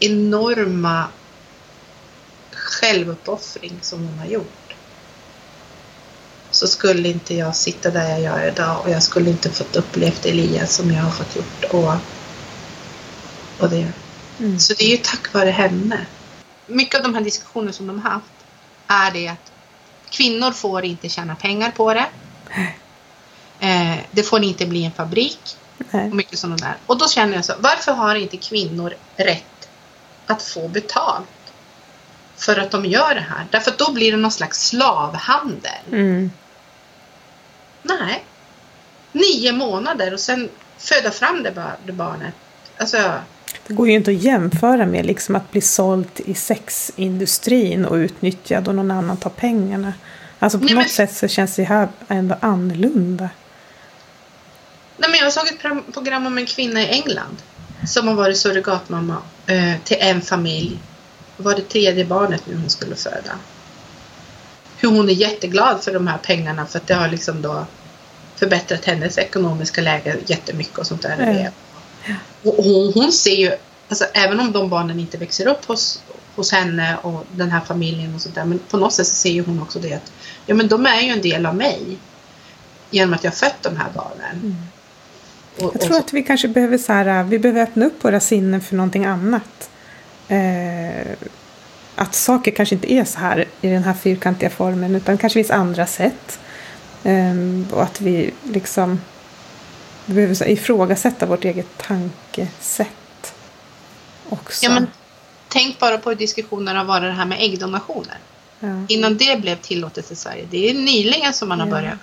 enorma självuppoffring som hon har gjort så skulle inte jag sitta där jag gör idag och jag skulle inte fått upplevt Elias som jag har fått gjort. Och, och det. Mm. Så det är ju tack vare henne. Mycket av de här diskussionerna som de har haft är det att kvinnor får inte tjäna pengar på det. Eh, det får inte bli en fabrik Nej. och mycket sådana där. Och då känner jag så, varför har inte kvinnor rätt att få betalt för att de gör det här? Därför att då blir det någon slags slavhandel. Mm. Nej. Nio månader och sen föda fram det, bar- det barnet. Alltså, Det går ju inte att jämföra med liksom att bli såld i sexindustrin och utnyttjad och någon annan tar pengarna. Alltså på Nej, något men- sätt så känns det här ändå annorlunda. nej men jag såg ett program om en kvinna i England som har varit surrogatmamma eh, till en familj. Det var det tredje barnet nu hon skulle föda. Hur hon är jätteglad för de här pengarna för att det har liksom då förbättrat hennes ekonomiska läge jättemycket och sånt där. Ja. Och hon, hon ser ju, alltså även om de barnen inte växer upp hos, hos henne och den här familjen och sånt där, men på något sätt så ser ju hon också det att ja men de är ju en del av mig genom att jag har fött de här barnen. Mm. Och, Jag tror att vi kanske behöver så här, vi behöver öppna upp våra sinnen för någonting annat. Eh, att saker kanske inte är så här i den här fyrkantiga formen utan kanske finns andra sätt. Eh, och att vi liksom vi behöver så ifrågasätta vårt eget tankesätt. Också. Ja, men tänk bara på hur diskussionerna har varit det här med äggdonationer. Ja. Innan det blev tillåtet i Sverige. Det är nyligen som man har Ja. börjat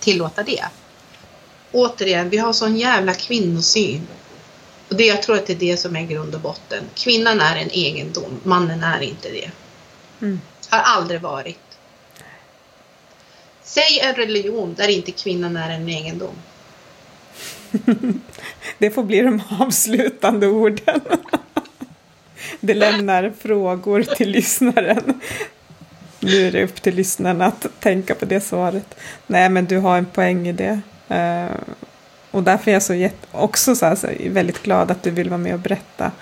tillåta det. Återigen, vi har sån jävla kvinnosyn. Och det, jag tror att det är det som är grund och botten. Kvinnan är en egendom, mannen är inte det. Mm. Har aldrig varit. Säg en religion där inte kvinnan är en egendom. <laughs> Det får bli de avslutande orden. Det lämnar frågor till lyssnaren. Nu är det upp till lyssnaren att tänka på det svaret. Nej, men du har en poäng i det. Eh, och därför är jag så jätte, också så här, så väldigt glad att du vill vara med och berätta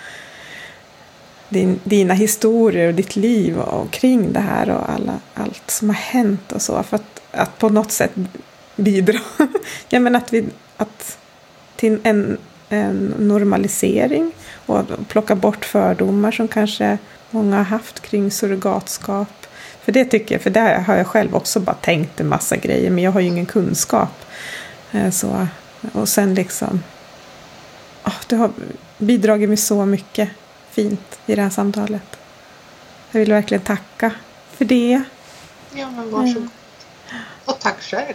din, dina historier och ditt liv och kring det här och alla, allt som har hänt och så. För att, att på något sätt bidra. <laughs> ja, men att vi, att till en, en normalisering och plocka bort fördomar som kanske många har haft kring surrogatskap. För det tycker jag, för där har jag själv också bara tänkt en massa grejer men jag har ju ingen kunskap. Eh, Så, och sen liksom, oh, du har bidragit med så mycket fint i det här samtalet. Jag vill verkligen tacka för det. Ja, men varsågod. Och tack själv.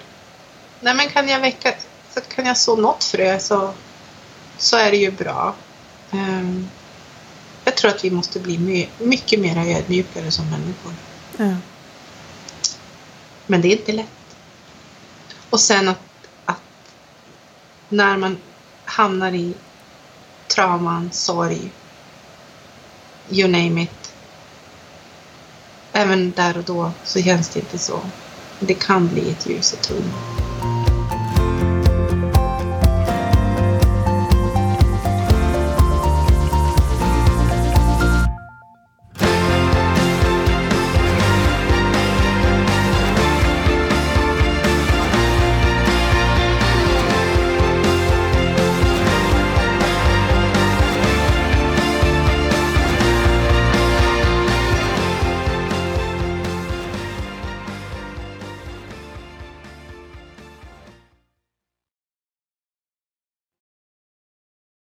Nej, men kan jag väcka, så kan jag så något frö så, så är det ju bra. Ehm, jag tror att vi måste bli my, mycket mer ödmjukare som människor. Ja. Men det är inte lätt. Och sen att, att när man hamnar i trauman, sorg, you name it. Även där och då så känns det inte så. Det kan bli ett ljus i tunneln.